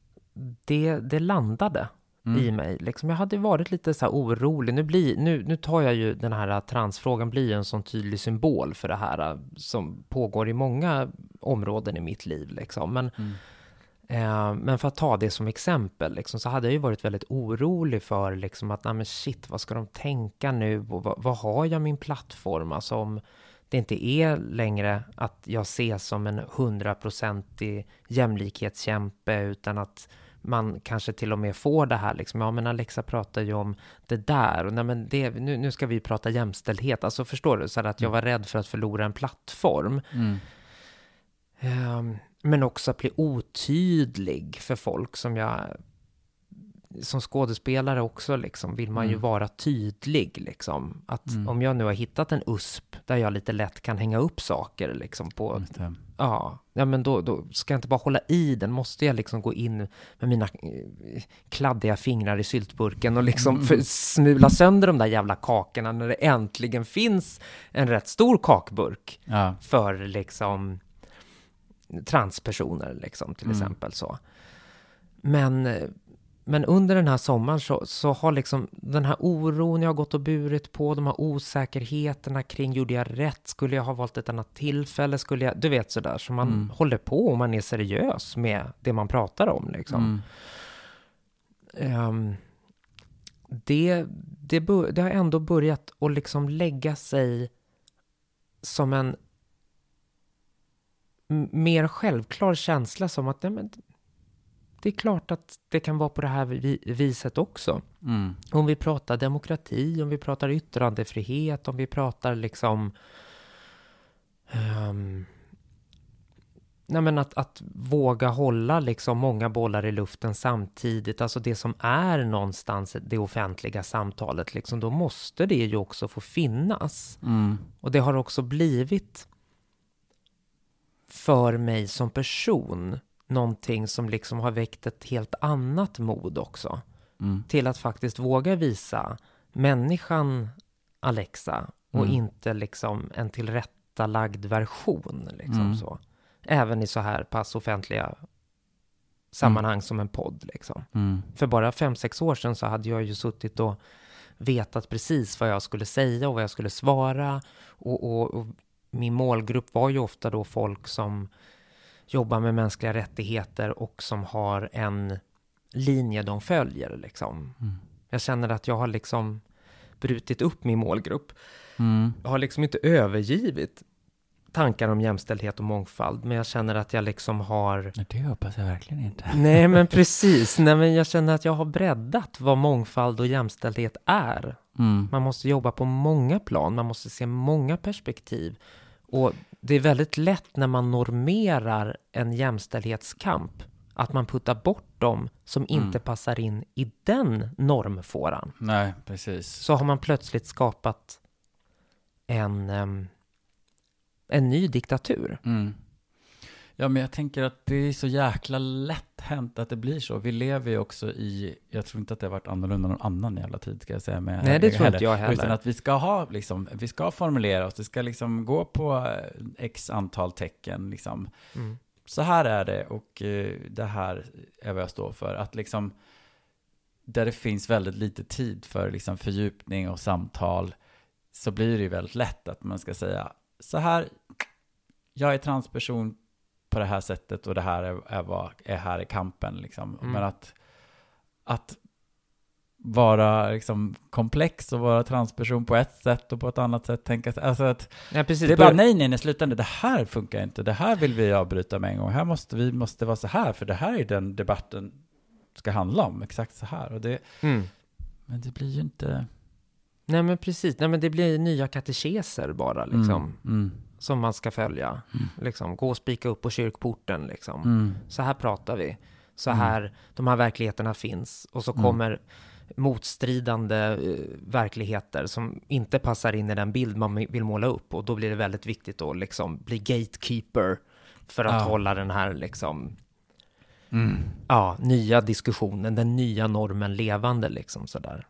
det, det landade Mm. i mig. Liksom, jag hade varit lite så här orolig. Nu, blir, nu, nu tar jag ju den här transfrågan blir ju en sån tydlig symbol för det här eh, som pågår i många områden i mitt liv. Liksom. Men, Mm. eh, men för att ta det som exempel liksom, så hade jag ju varit väldigt orolig för liksom, att nej, men shit, vad ska de tänka nu? Och vad, vad har jag min plattform? Alltså, om det inte är längre att jag ses som en hundraprocentig jämlikhetskämpe, utan att man kanske till och med får det här liksom, ja men Alexa pratar ju om det där, och nej men det, nu, nu ska vi prata jämställdhet, alltså förstår du, så att jag var rädd för att förlora en plattform. Mm. Um, men också att bli otydlig för folk som jag som skådespelare också liksom vill man mm. ju vara tydlig liksom. Att mm. om jag nu har hittat en USP där jag lite lätt kan hänga upp saker liksom på... Ja, ja, men då, då ska jag inte bara hålla i den, måste jag liksom gå in med mina eh, kladdiga fingrar i syltburken och liksom mm. smula sönder de där jävla kakorna när det äntligen finns en rätt stor kakburk ja. för liksom transpersoner liksom till mm. exempel så. Men eh, men under den här sommaren så, så har liksom den här oron jag har gått och burit på, de här osäkerheterna kring, gjorde jag rätt? Skulle jag ha valt ett annat tillfälle? Skulle jag, du vet sådär, så man mm. håller på och man är seriös med det man pratar om liksom. Mm. Um, det, det, det, har ändå börjat att liksom lägga sig som en mer självklar känsla som att nej, men, det är klart att det kan vara på det här viset också. Mm. Om vi pratar demokrati, om vi pratar yttrandefrihet, om vi pratar liksom... Um, nej men att, att våga hålla liksom många bollar i luften samtidigt, alltså det som är någonstans det offentliga samtalet, liksom, då måste det ju också få finnas. Mm. Och det har också blivit för mig som person någonting som liksom har väckt ett helt annat mod också. Mm. Till att faktiskt våga visa människan Alexa och mm. inte liksom en tillrättalagd version. Liksom mm. så. Även i så här pass offentliga sammanhang mm. som en podd. Liksom. Mm. För bara fem sex år sedan så hade jag ju suttit och vetat precis vad jag skulle säga och vad jag skulle svara. Och, och, och min målgrupp var ju ofta då folk som jobbar med mänskliga rättigheter och som har en linje de följer. Liksom. Mm. Jag känner att jag har liksom brutit upp min målgrupp. Mm. Jag har liksom inte övergivit tankar om jämställdhet och mångfald, men jag känner att jag liksom har... Det hoppas jag verkligen inte. Nej, men precis. Nej, men jag känner att jag har breddat vad mångfald och jämställdhet är. Mm. Man måste jobba på många plan, man måste se många perspektiv. Och det är väldigt lätt när man normerar en jämställdhetskamp att man puttar bort dem som mm. inte passar in i den normfåran. Nej, precis. Så har man plötsligt skapat en, en ny diktatur. Mm. Ja, men jag tänker att det är så jäkla lätt hänt att det blir så. Vi lever ju också i, jag tror inte att det har varit annorlunda någon annan jävla tid, ska jag säga. Med Nej, det tror inte jag heller. Utan att vi ska ha, liksom, vi ska formulera oss, det ska liksom gå på eh, x antal tecken, liksom. Mm. Så här är det och uh, det här är vad jag står för. Att liksom, där det finns väldigt lite tid för liksom fördjupning och samtal, så blir det ju väldigt lätt att man ska säga, så här, jag är transperson, på det här sättet och det här är, är vad är här i kampen. Liksom. Mm. Men att, att vara liksom komplex och vara transperson på ett sätt och på ett annat sätt tänka alltså att ja, precis. det är bara nej, nej, nej, sluta nu, det här funkar inte, det här vill vi avbryta med en gång, här måste vi måste vara så här, för det här är den debatten ska handla om, exakt så här. Och det, mm. Men det blir ju inte... Nej, men precis, nej, men det blir nya katekeser bara liksom. Mm. Mm som man ska följa. Mm. Liksom, gå och spika upp på kyrkporten. Liksom. Mm. Så här pratar vi. Så mm. här, de här verkligheterna finns. Och så mm. kommer motstridande uh, verkligheter som inte passar in i den bild man vill måla upp. Och då blir det väldigt viktigt att liksom bli gatekeeper för att ja. hålla den här liksom, mm. ja, nya diskussionen, den nya normen levande. Liksom, sådär.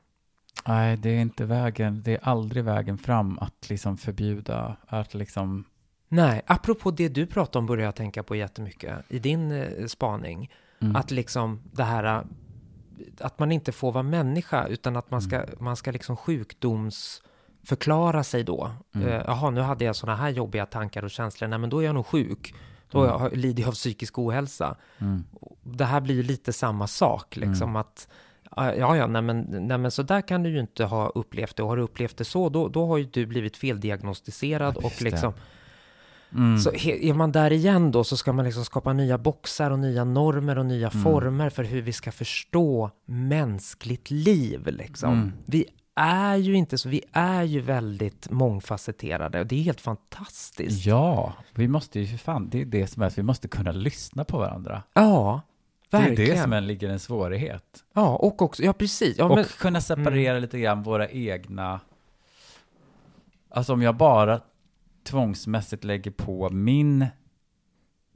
Nej, det är inte vägen, det är aldrig vägen fram att liksom förbjuda, att liksom... Nej, apropå det du pratade om börjar jag tänka på jättemycket i din eh, spaning. Mm. Att liksom det här, att man inte får vara människa, utan att man ska, mm. man ska liksom sjukdomsförklara sig då. Mm. Uh, jaha, nu hade jag sådana här jobbiga tankar och känslor, nej men då är jag nog sjuk. Då mm. lider jag av psykisk ohälsa. Mm. Det här blir ju lite samma sak, liksom mm. att "Ah, ja, ja, nej men, nej men så där kan du ju inte ha upplevt det. Och har du upplevt det så, då, då har ju du blivit feldiagnostiserad Ja, och liksom, Mm. så är man där igen då så ska man liksom skapa nya boxar och nya normer och nya Mm. former för hur vi ska förstå mänskligt liv liksom. Mm. Vi är ju inte så, vi är ju väldigt mångfacetterade och det är helt fantastiskt. Ja, vi måste ju för fan, det är det som är att vi måste kunna lyssna på varandra. Ja, Det är verkligen. det som är, ligger en svårighet. Ja, och också, ja precis. Ja, och men, kunna separera lite grann våra egna... Alltså om jag bara tvångsmässigt lägger på min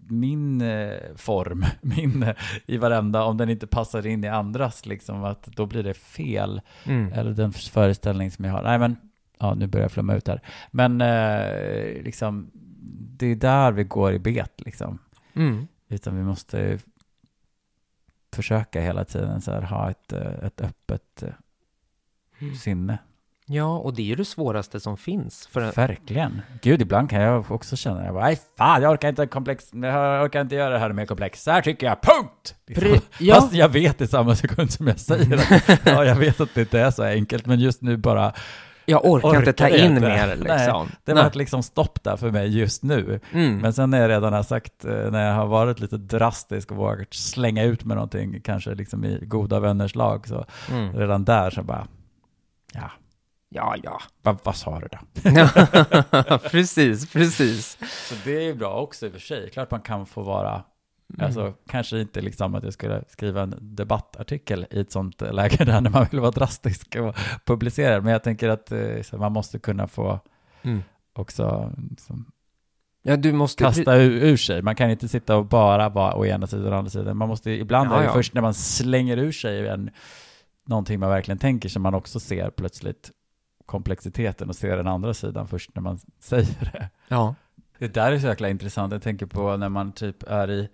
min eh, form, min eh, i varenda, om den inte passar in i andras, liksom att då blir det fel. mm. Eller den föreställning som jag har. Nej men, ja nu börjar jag flumma ut här. Men eh, liksom, det är där vi går i bet liksom. Mm. Utan vi måste försöka hela tiden så här, ha ett, eh, ett öppet eh, Mm. sinne. Ja, och det är ju det svåraste som finns. För en, Verkligen. Gud, ibland kan jag också känna, jag bara, nej fan, jag orkar inte komplex, jag orkar inte göra det här mer komplext. Så här tycker jag, punkt! Pre- ja. Fast jag vet i samma sekund som jag säger att, ja, jag vet att det inte är så enkelt, men just nu bara, jag orkar, inte ta orkar in inte. mer Nej, liksom. det var Nej. ett liksom stopp där för mig just nu. Mm. Men sen när jag redan har sagt, eh, när jag har varit lite drastisk och vågat slänga ut med någonting, kanske liksom i goda vänners lag, så Mm. redan där så bara, ja, Ja, ja. vad, vad sa du då? precis, precis. Så det är ju bra också i och för sig. Klart man kan få vara, alltså kanske inte liksom att jag skulle skriva en debattartikel i ett sånt läge där när man vill vara drastisk och publicera, men jag tänker att eh, så man måste kunna få Mm. också liksom, Ja, du måste... kasta ur, ur sig. Man kan inte sitta och bara vara å ena sidan och andra sidan. Man måste ibland, Ja, ja. först när man slänger ur sig en, någonting man verkligen tänker som man också ser plötsligt komplexiteten och ser den andra sidan först när man säger det. Ja. Det där är så jäkla intressant. Jag tänker på när man typ är i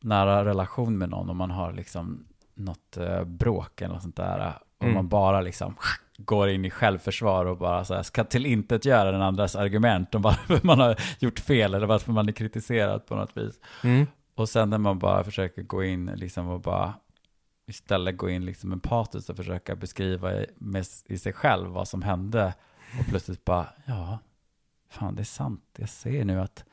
nära relation med någon och man har liksom något eh, bråk eller något sånt där. Och Mm. man bara liksom går in i självförsvar och bara så här, ska till intet göra den andras argument om varför man har gjort fel eller varför man är kritiserad på något vis. Mm. Och sen när man bara försöker gå in liksom och bara istället gå in liksom empatiskt och försöka beskriva i, med, i sig själv vad som hände och plötsligt bara, ja, fan det är sant, jag ser nu att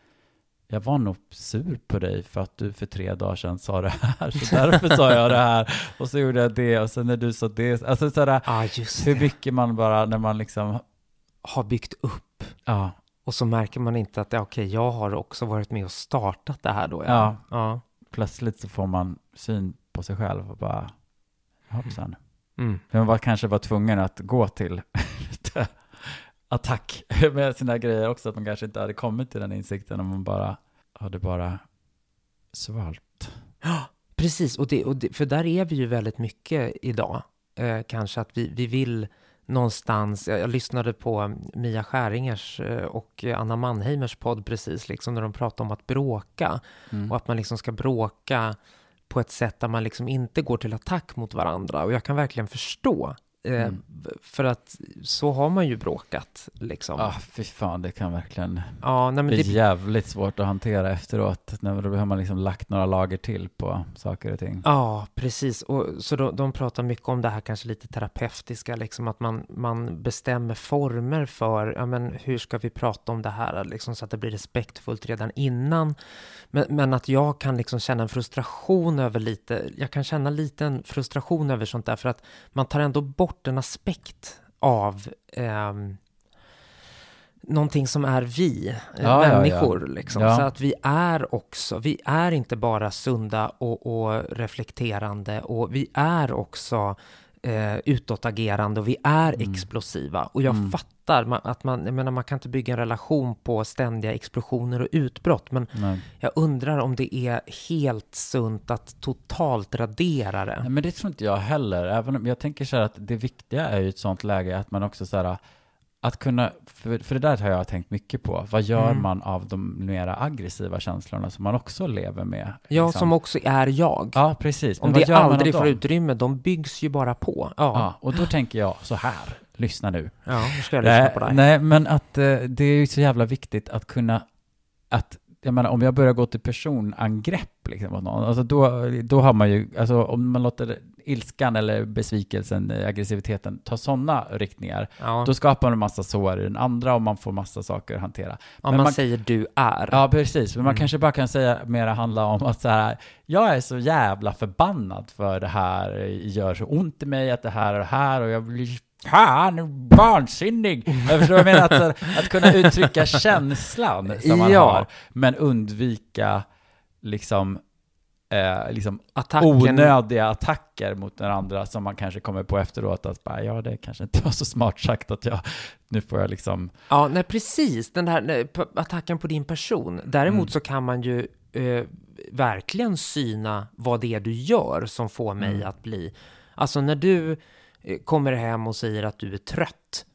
jag var nog sur på dig för att du för tre dagar sedan sa det här, så därför sa jag det här och så gjorde jag det och sen när du sa det, alltså sådär, just hur mycket man bara när man liksom, Har byggt upp. ja, Och så märker man inte att, okej, jag har också varit med och startat det här då. Ja. Ja. plötsligt så får man syn på sig själv och bara, hoppsan. Mm. Men man var, kanske var tvungen att gå till attack med sina grejer också, att man kanske inte hade kommit till den insikten om man bara hade bara svalt. Precis, och det, och det, för där är vi ju väldigt mycket idag. Eh, kanske att vi, vi vill någonstans, jag, jag lyssnade på Mia Skäringers eh, och Anna Mannheimers podd precis, liksom när de pratade om att bråka. Mm. Och att man liksom ska bråka på ett sätt där man liksom inte går till attack mot varandra. Och jag kan verkligen förstå. Eh, Mm. För att så har man ju bråkat liksom. Ah, fy fan, det kan verkligen Ja, nej, bli det, jävligt svårt att hantera efteråt. När då har man liksom lagt några lager till på saker och ting. Ja, precis. Och, så de, de pratar mycket om det här kanske lite terapeutiska, liksom att man, man bestämmer former för, ja men hur ska vi prata om det här, liksom så att det blir respektfullt redan innan. Men, men att jag kan liksom känna en frustration över lite, jag kan känna lite en frustration över sånt där, för att man tar ändå bort en aspekt av ehm, någonting som är vi, eh, Ja, ja, ja. människor. Liksom. Ja. Så att vi är också, vi är inte bara sunda och, och reflekterande och vi är också eh, utåtagerande och vi är Mm. explosiva. Och jag Mm. fattar ma- att man, jag menar, man kan inte bygga en relation på ständiga explosioner och utbrott, men Nej. jag undrar om det är helt sunt att totalt radera det. Nej, men det tror inte jag heller. Även om jag tänker så här att det viktiga är ju ett sånt läge att man också så här att kunna, för, för det där har jag tänkt mycket på. Vad gör Mm. man av de mera aggressiva känslorna som man också lever med? Ja, liksom? som också är jag. Ja, precis. Men Om det aldrig får dem? utrymme, de byggs ju bara på. Ja, Ja, och då tänker jag så här, lyssna nu. ja nu ska jag lyssna Nej, på dig. nej, men att eh, det är ju så jävla viktigt att kunna, att, jag menar om jag börjar gå till personangrepp liksom mot någon, alltså då, då har man ju, alltså om man låter ilskan eller besvikelsen, eh, aggressiviteten, tar sådana riktningar, Ja, då skapar man en massa sår i den andra och man får massa saker att hantera. om men man, man- säger du är. Ja, precis. Men man Mm. kanske bara kan säga mera handla om att så här, jag är så jävla förbannad för det här gör så ont i mig att det här och det här och jag blir fan vansinnig. Jag förstår vad jag menar, att, att kunna uttrycka känslan som man Ja. har, men undvika liksom, eh, liksom Attacken. onödiga attacker mot den andra som man kanske kommer på efteråt att bara, ja, det kanske inte var så smart sagt att jag, nu får jag liksom, Ja, nej precis, den här nej, attacken på din person. Däremot Mm. så kan man ju eh, verkligen syna vad det är du gör som får mig Mm. att bli... Alltså när du eh, kommer hem och säger att du är trött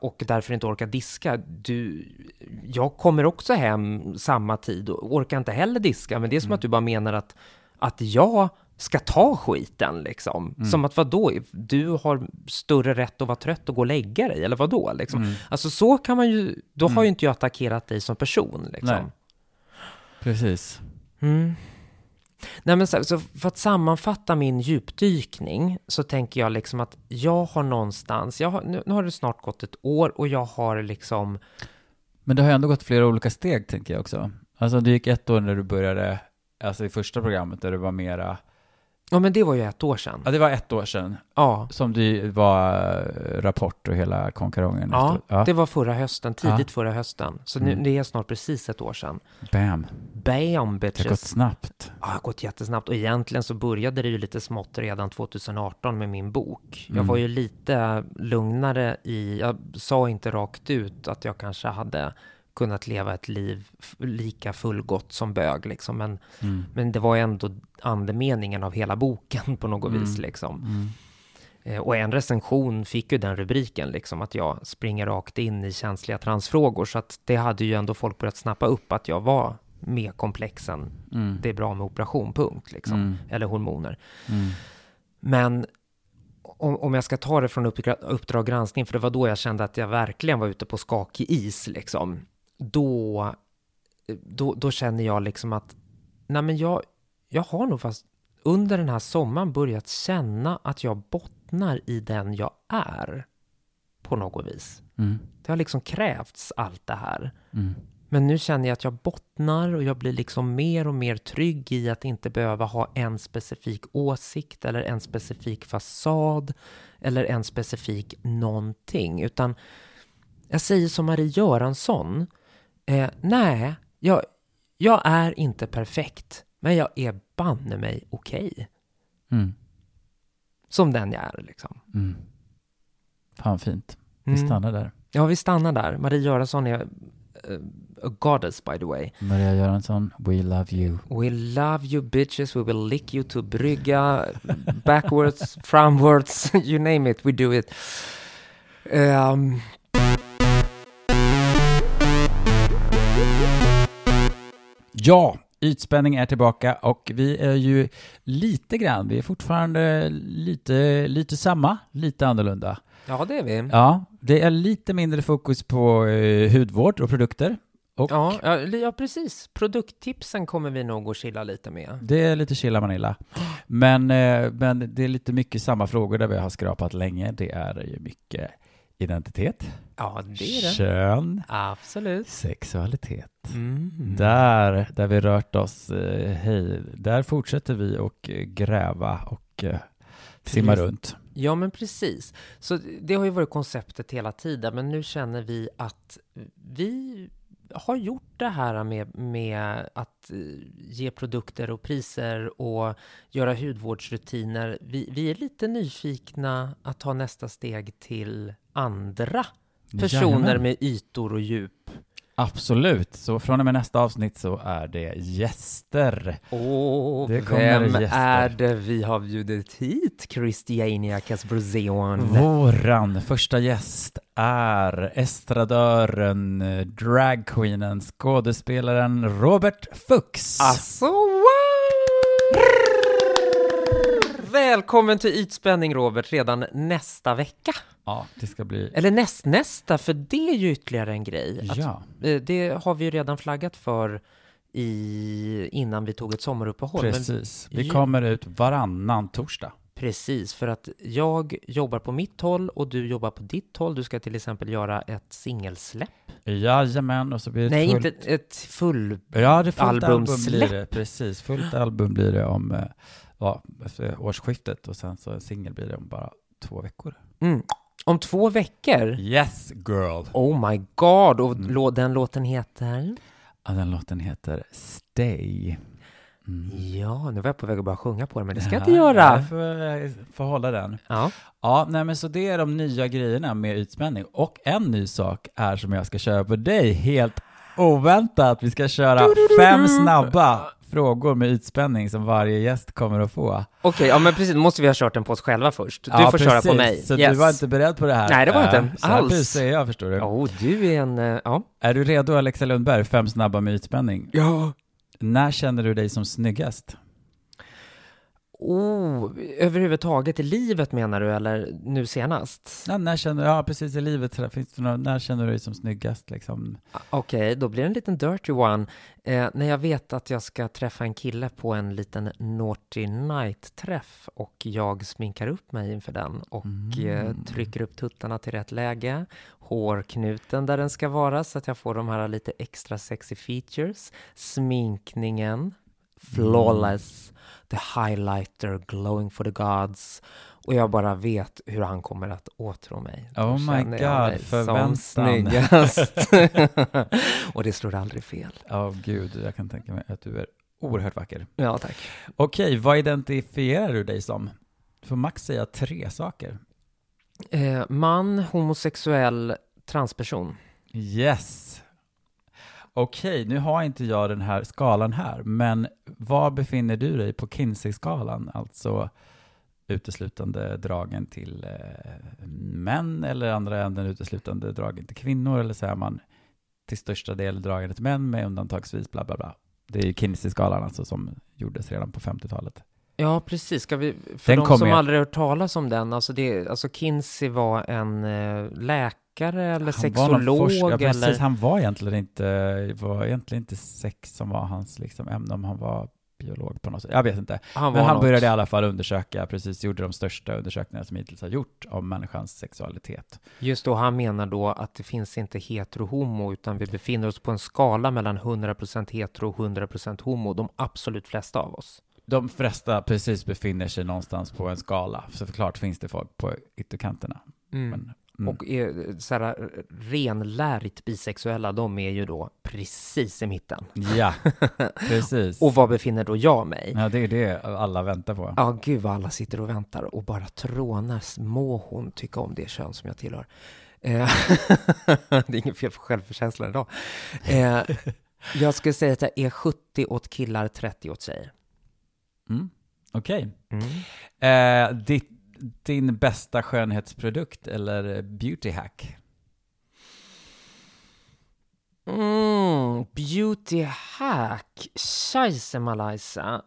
och därför inte orkar diska. Du, jag kommer också hem samma tid och orkar inte heller diska, men det är som Mm. att du bara menar att, att jag ska ta skiten liksom. Mm. Som att vadå, du har större rätt att vara trött och gå och lägga dig, eller vadå liksom. Mm. Alltså så kan man ju, då har Mm. ju inte jag attackerat dig som person Nej. liksom. precis. Nej men så, så för att sammanfatta min djupdykning så tänker jag liksom att jag har någonstans, jag har, nu, nu har det snart gått ett år och jag har liksom, Men det har ju ändå gått flera olika steg, tänker jag också. Alltså det gick ett år när du började, alltså i första programmet där det var mera, ja men det var ju ett år sedan. ja det var ett år sedan, Ja, som det var eh, Rapport och hela konkarongen. ja, efteråt. det var förra hösten, tidigt förra hösten. Så nu, Mm. det är snart precis ett år sedan. Bam, Bam det har gått bitches! snabbt. Ja, det har gått jättesnabbt och egentligen så började det ju lite smått redan 2018 med min bok. Jag Mm. var ju lite lugnare i, jag sa inte rakt ut att jag kanske hade kunnat leva ett liv lika fullgott som bög liksom, men, Mm. men det var ändå andemeningen av hela boken på något Mm. vis liksom. Mm. Eh, Och en recension fick ju den rubriken, liksom att jag springer rakt in i känsliga transfrågor, så att det hade ju ändå folk börjat snappa upp att jag var mer komplex än Mm. det är bra med operation, punkt, liksom. Mm. Eller hormoner. Mm. Men om, jag ska ta det från Uppdra- Uppdrag granskning, för det var då jag kände att jag verkligen var ute på skakig is, liksom. Då, då, då känner jag liksom att, nej men jag, jag har nog fast under den här sommaren börjat känna att jag bottnar i den jag är. På något vis. Mm. Det har liksom krävts allt det här. Mm. Men nu känner jag att jag bottnar och jag blir liksom mer och mer trygg i att inte behöva ha en specifik åsikt eller en specifik fasad eller en specifik någonting. Utan jag säger som Marie Göransson. Eh, nej, jag, jag är inte perfekt, men jag är banne mig okej. Mm. Som den jag är liksom. Mm. Fan fint. Vi Mm. stannar där. Ja, vi stannar där. Marie Göransson är eh, a goddess by the way. Maria Göransson, we love you. We love you bitches, we will lick you to brygga, backwards, framwards, you name it, we do it. Ehm, Ja, ytspänning är tillbaka och vi är ju lite grann, vi är fortfarande lite, lite samma, lite annorlunda. ja, det är vi. Ja, det är lite mindre fokus på eh, hudvård och produkter. Och Ja, ja, ja, precis. Produkttipsen kommer vi nog att chilla lite med. det är lite chilla Manilla. Men, eh, men det är lite mycket samma frågor där vi har skrapat länge. Det är ju mycket identitet, Ja, det är det. kön, Absolut. sexualitet. Mm. Där, där vi rört oss, eh, hej, där fortsätter vi och eh, gräva och eh, simma Precis. runt. Ja, men precis. Så det har ju varit konceptet hela tiden, men nu känner vi att vi har gjort det här med, med att eh, ge produkter och priser och göra hudvårdsrutiner. Vi, vi är lite nyfikna att ta nästa steg till andra personer Jajamän. med ytor och djup. Absolut, så från och med nästa avsnitt så är det gäster. Och Det kommer vem gäster. är det vi har bjudit hit, Christiania Casbrozeon? Våran första gäst är estradören, eh, dragqueenen, skådespelaren Robert Fuchs. Alltså, wow! Välkommen till Ytspänning, Robert, redan nästa vecka. Ja, det ska bli... Eller nästnästa, för det är ju ytterligare en grej. Att, Ja, eh, Det har vi ju redan flaggat för i, innan vi tog ett sommaruppehåll. Men precis. Vi ju- kommer ut varannan torsdag. Precis, för att jag jobbar på mitt håll och du jobbar på ditt håll. Du ska till exempel göra ett singelsläpp. Jajamän, och så blir det Nej, fullt... inte ett full... Ja, det fullt album albumsläpp. blir det, precis. Fullt album blir det om, eh, ja, efter årsskiftet och sen så singel blir det om bara två veckor. Mm. Om två veckor? Yes girl! Oh my god! Och Mm. den låten heter? Ja, den låten heter Stay. Mm. Ja, nu var jag på väg att börja sjunga på den, men det ska jag Ja, inte göra. Jag får, jag får hålla den. Ja. Ja, nej men så det är de nya grejerna med utspänning. Och en ny sak är som jag ska köra på dig, helt oväntat. Vi ska köra fem snabba frågor med utspänning som varje gäst kommer att få. Okej, ja men precis, då måste vi ha kört den på oss själva först. Du Ja, får köra på precis. mig. Så yes. du var inte beredd på det här? Nej, det var jag Eh, inte Så här alls. busig är jag, förstår du. Oh, du är en... eh, Ja. Är du redo, Alexa Lundberg? Fem snabba med utspänning. Ja. När känner du dig som snyggast? Oh, överhuvudtaget i livet menar du, eller nu senast? Ja, när känner ja, precis i livet, finns det några, när känner du dig som snyggast liksom? Okej, då blir det en liten dirty one. Eh, när jag vet att jag ska träffa en kille på en liten naughty night-träff och jag sminkar upp mig inför den och eh, Mm. trycker upp tuttarna till rätt läge, hårknuten där den ska vara så att jag får de här lite extra sexy features, sminkningen, flawless, the highlighter glowing for the gods och jag bara vet hur han kommer att åtrå mig. Då Oh my God, mig som förväntan. snyggast. och det slår aldrig fel. Ja, gud, jag kan tänka mig att du är oerhört vacker. Ja, tack. Okej, vad identifierar du dig som? Får max säga tre saker. Eh, man, homosexuell, transperson. Yes. Okej, nu har inte jag den här skalan här, men var befinner du dig på Kinsey-skalan? Alltså uteslutande dragen till eh, män eller andra änden uteslutande dragen till kvinnor eller så är man till största del dragen till män med undantagsvis bla bla bla. Det är ju Kinsey-skalan alltså som gjordes redan på 50-talet. Ja, precis. Ska vi, för Den de som jag- aldrig hört talas om den, alltså, det, alltså Kinsey var en eh, läkare eller Han sexolog ja, precis, eller... han var egentligen inte, var egentligen inte sex som var hans liksom ämne, om han var biolog på något sätt. Jag vet inte. Han Men han något. började i alla fall undersöka, precis gjorde de största undersökningarna som hittills har gjort om människans sexualitet. Just då, han menar då att det finns inte hetero-homo, utan vi befinner oss på en skala mellan 100% hetero och 100% homo, de absolut flesta av oss. De flesta precis befinner sig någonstans på en skala, så förklart finns det folk på ytterkanterna. Mm. Men, mm. Och är, så här, renlärigt bisexuella, de är ju då precis i mitten. Ja, precis. Och var befinner då jag mig? Ja, det är det alla väntar på. Ja, gud vad alla sitter och väntar och bara trånar. Må hon tycka om det kön som jag tillhör. Eh, det är inget fel på självkänslan idag. Eh, jag skulle säga att jag är 70 åt killar, 30 åt tjejer. Mm. Okej. Mm. Eh, ditt, din bästa skönhetsprodukt eller beauty hack? Mm, beauty hack. Scheisse Malaysia.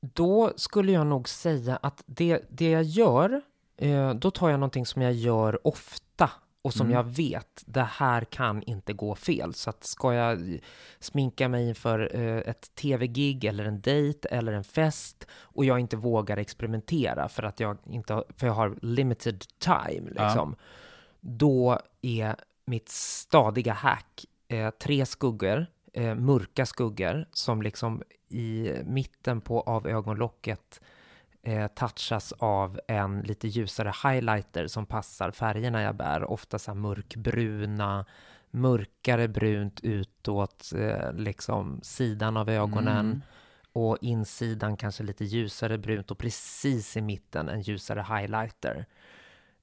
Då skulle jag nog säga att det, det jag gör, eh, då tar jag någonting som jag gör ofta och som Mm. jag vet, det här kan inte gå fel. Så att ska jag sminka mig inför eh, ett tv-gig eller en dejt eller en fest och jag inte vågar experimentera för att jag inte har, för jag har limited time Ja. liksom. Då är mitt stadiga hack eh, tre skuggor, eh, mörka skuggor som liksom i mitten på av ögonlocket eh, touchas av en lite ljusare highlighter som passar färgerna jag bär, ofta så här mörkbruna, mörkare brunt utåt, eh, liksom sidan av ögonen Mm. och insidan kanske lite ljusare brunt och precis i mitten en ljusare highlighter.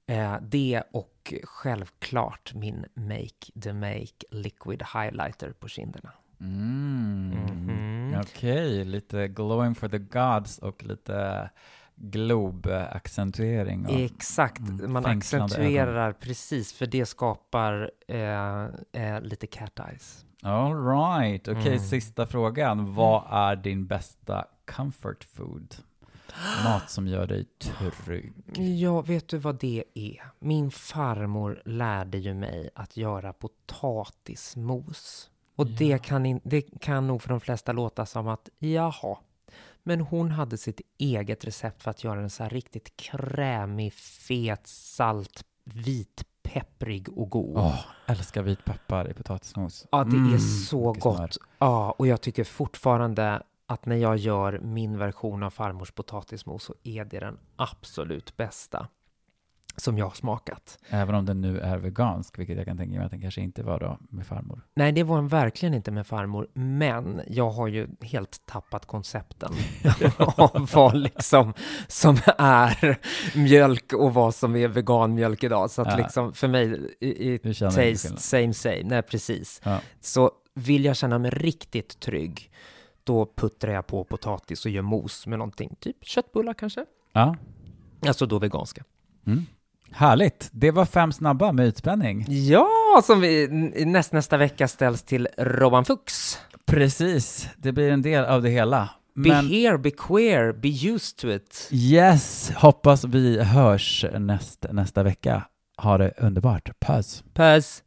Eh, det och självklart min Make the Make Liquid Highlighter på kinderna. Mm. Mhm. Okej, lite glowing for the gods och lite globe-accentuering. Exakt, mm, man accentuerar precis för det skapar eh, eh, lite cat eyes. All right, okej, Mm. sista frågan. Vad är din bästa comfort food? Mat som gör dig trygg. Ja, vet du vad det är? Min farmor lärde ju mig att göra potatismos. Och det, kan in, det kan nog för de flesta låta som att jaha, Men hon hade sitt eget recept för att göra den så här riktigt krämig, fet, salt, vitpepprig och god. Åh, älskar vitpeppar i potatismos. Ja, det Mm, är så gott. Ja, och jag tycker fortfarande att när jag gör min version av farmors potatismos så är det den absolut bästa som jag har smakat. Även om den nu är vegansk, vilket jag kan tänka mig att den kanske inte var då med farmor. Nej, det var den verkligen inte med farmor, men jag har ju helt tappat koncepten av vad liksom som är mjölk och vad som är veganmjölk idag. Så att Ja. liksom för mig, i, i taste same same, nej precis. Ja. Så vill jag känna mig riktigt trygg, då puttrar jag på potatis och gör mos med någonting, typ köttbullar kanske. ja. Alltså då veganska. Mm. Härligt. Det var fem snabba med utspänning. Ja, som vi näst, nästa vecka ställs till Robban Fuchs. Precis, det blir en del av det hela. Be Men here, be queer, be used to it. yes, hoppas vi hörs näst, nästa vecka. Ha det underbart. Puss! Puss!